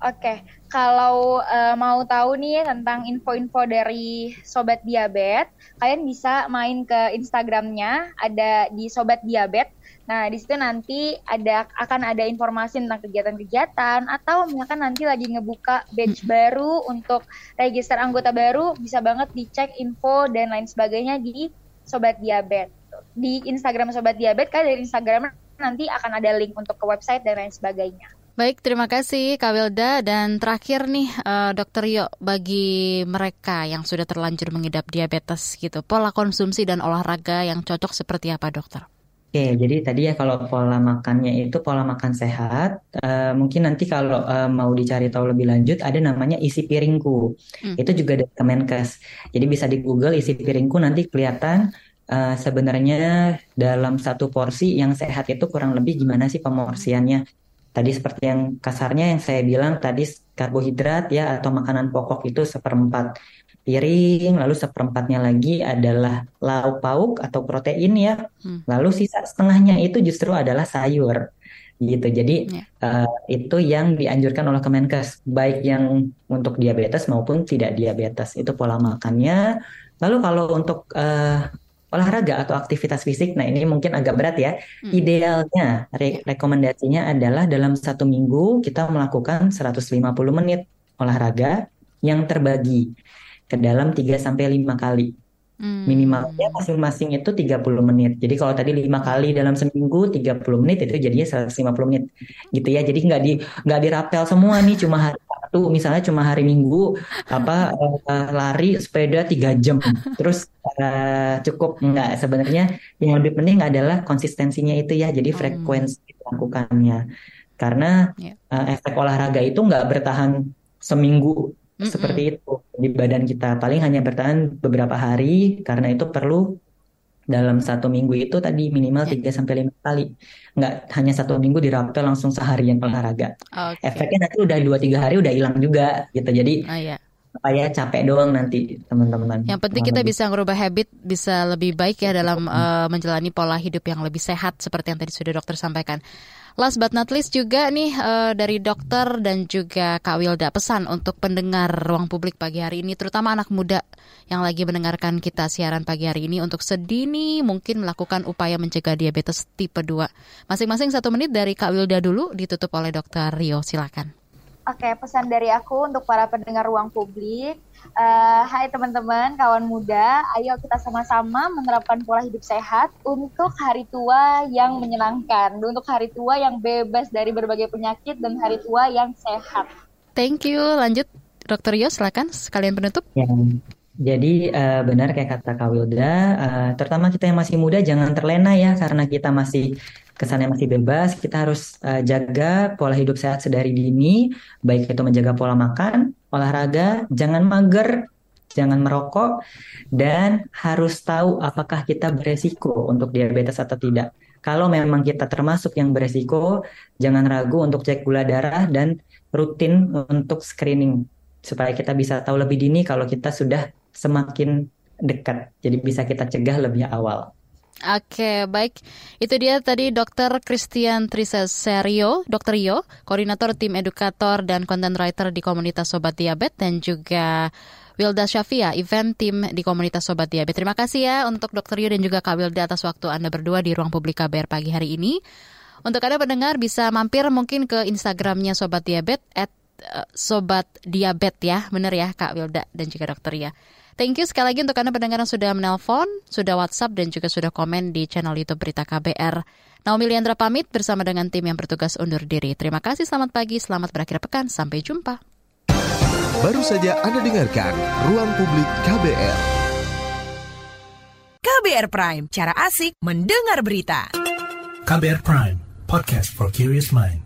Oke, kalau uh, mau tahu nih tentang info-info dari Sobat Diabetes, kalian bisa main ke Instagramnya, ada di Sobat Diabetes. Nah, di situ nanti ada akan ada informasi tentang kegiatan-kegiatan atau misalkan nanti lagi ngebuka batch baru untuk register anggota baru, bisa banget dicek info dan lain sebagainya di Sobat Diabet. Di Instagram Sobat Diabet, kan dari Instagram nanti akan ada link untuk ke website dan lain sebagainya. Baik, terima kasih Kak Wilda. Dan terakhir nih, uh, Dokter Yo, bagi mereka yang sudah terlanjur mengidap diabetes gitu, pola konsumsi dan olahraga yang cocok seperti apa, Dokter? Oke, jadi tadi ya kalau pola makannya itu pola makan sehat, uh, mungkin nanti kalau uh, mau dicari tahu lebih lanjut ada namanya isi piringku. Hmm. Itu juga dari Kemenkes. Jadi bisa di Google isi piringku nanti kelihatan uh, sebenarnya dalam satu porsi yang sehat itu kurang lebih gimana sih pemorsiannya. Tadi seperti yang kasarnya yang saya bilang tadi karbohidrat ya atau makanan pokok itu seperempat piring, lalu seperempatnya lagi adalah lauk pauk atau protein ya, hmm. lalu sisa setengahnya itu justru adalah sayur gitu. Jadi yeah. Ya. uh, itu yang dianjurkan oleh Kemenkes, baik yang untuk diabetes maupun tidak diabetes itu pola makannya. Lalu kalau untuk uh, olahraga atau aktivitas fisik. Nah, ini mungkin agak berat ya. Hmm. Idealnya re rekomendasinya adalah dalam satu minggu kita melakukan 150 menit olahraga yang terbagi ke dalam 3 sampai 5 kali. Hmm. Minimalnya masing-masing itu 30 menit. Jadi kalau tadi lima kali dalam seminggu 30 menit itu jadinya 150 menit. Gitu ya. Jadi nggak di nggak dirapel semua nih cuma hari Sabtu misalnya cuma hari Minggu apa uh, lari sepeda tiga jam. Terus uh, cukup nggak sebenarnya yang lebih penting adalah konsistensinya itu ya. Jadi hmm. frekuensi hmm. melakukannya. Karena yeah. Ya. uh, efek olahraga itu nggak bertahan seminggu Mm-mm. seperti itu di badan kita. Paling hanya bertahan beberapa hari karena itu perlu dalam satu minggu itu tadi minimal 3 sampai lima kali. Nggak hanya satu minggu dirapel langsung seharian olahraga. Okay. efeknya nanti udah dua tiga hari udah hilang juga gitu. Jadi oh, yeah supaya capek doang nanti teman-teman. Yang penting kita bisa ngerubah habit bisa lebih baik ya dalam uh, menjalani pola hidup yang lebih sehat seperti yang tadi sudah dokter sampaikan. Last but not least juga nih uh, dari dokter dan juga Kak Wilda pesan untuk pendengar ruang publik pagi hari ini terutama anak muda yang lagi mendengarkan kita siaran pagi hari ini untuk sedini mungkin melakukan upaya mencegah diabetes tipe 2. Masing-masing satu menit dari Kak Wilda dulu ditutup oleh dokter Rio silakan. Oke, pesan dari aku untuk para pendengar ruang publik. Uh, hai teman-teman, kawan muda, ayo kita sama-sama menerapkan pola hidup sehat untuk hari tua yang menyenangkan, untuk hari tua yang bebas dari berbagai penyakit dan hari tua yang sehat. Thank you. Lanjut, Dokter Yo, silakan sekalian penutup. Ya. Jadi uh, benar kayak kata Kak Wilda, uh, terutama kita yang masih muda jangan terlena ya karena kita masih kesannya masih bebas, kita harus uh, jaga pola hidup sehat sedari dini, baik itu menjaga pola makan, olahraga, jangan mager, jangan merokok, dan harus tahu apakah kita beresiko untuk diabetes atau tidak. Kalau memang kita termasuk yang beresiko, jangan ragu untuk cek gula darah dan rutin untuk screening supaya kita bisa tahu lebih dini kalau kita sudah semakin dekat. Jadi bisa kita cegah lebih awal. Oke, baik. Itu dia tadi Dr. Christian Trisaserio, Dr. Rio, Koordinator Tim Edukator dan Content Writer di Komunitas Sobat Diabetes dan juga Wilda Syafia, event tim di komunitas Sobat Diabetes. Terima kasih ya untuk Dr. Rio dan juga Kak Wilda atas waktu Anda berdua di ruang publik KBR pagi hari ini. Untuk Anda pendengar bisa mampir mungkin ke Instagramnya Sobat Diabetes at uh, Sobat Diabetes ya, benar ya Kak Wilda dan juga Dr. Ria. Thank you sekali lagi untuk Anda pendengar yang sudah menelpon, sudah WhatsApp, dan juga sudah komen di channel YouTube Berita KBR. Naomi Liandra pamit bersama dengan tim yang bertugas undur diri. Terima kasih, selamat pagi, selamat berakhir pekan, sampai jumpa. Baru saja Anda dengarkan Ruang Publik KBR. KBR Prime, cara asik mendengar berita. KBR Prime, podcast for curious mind.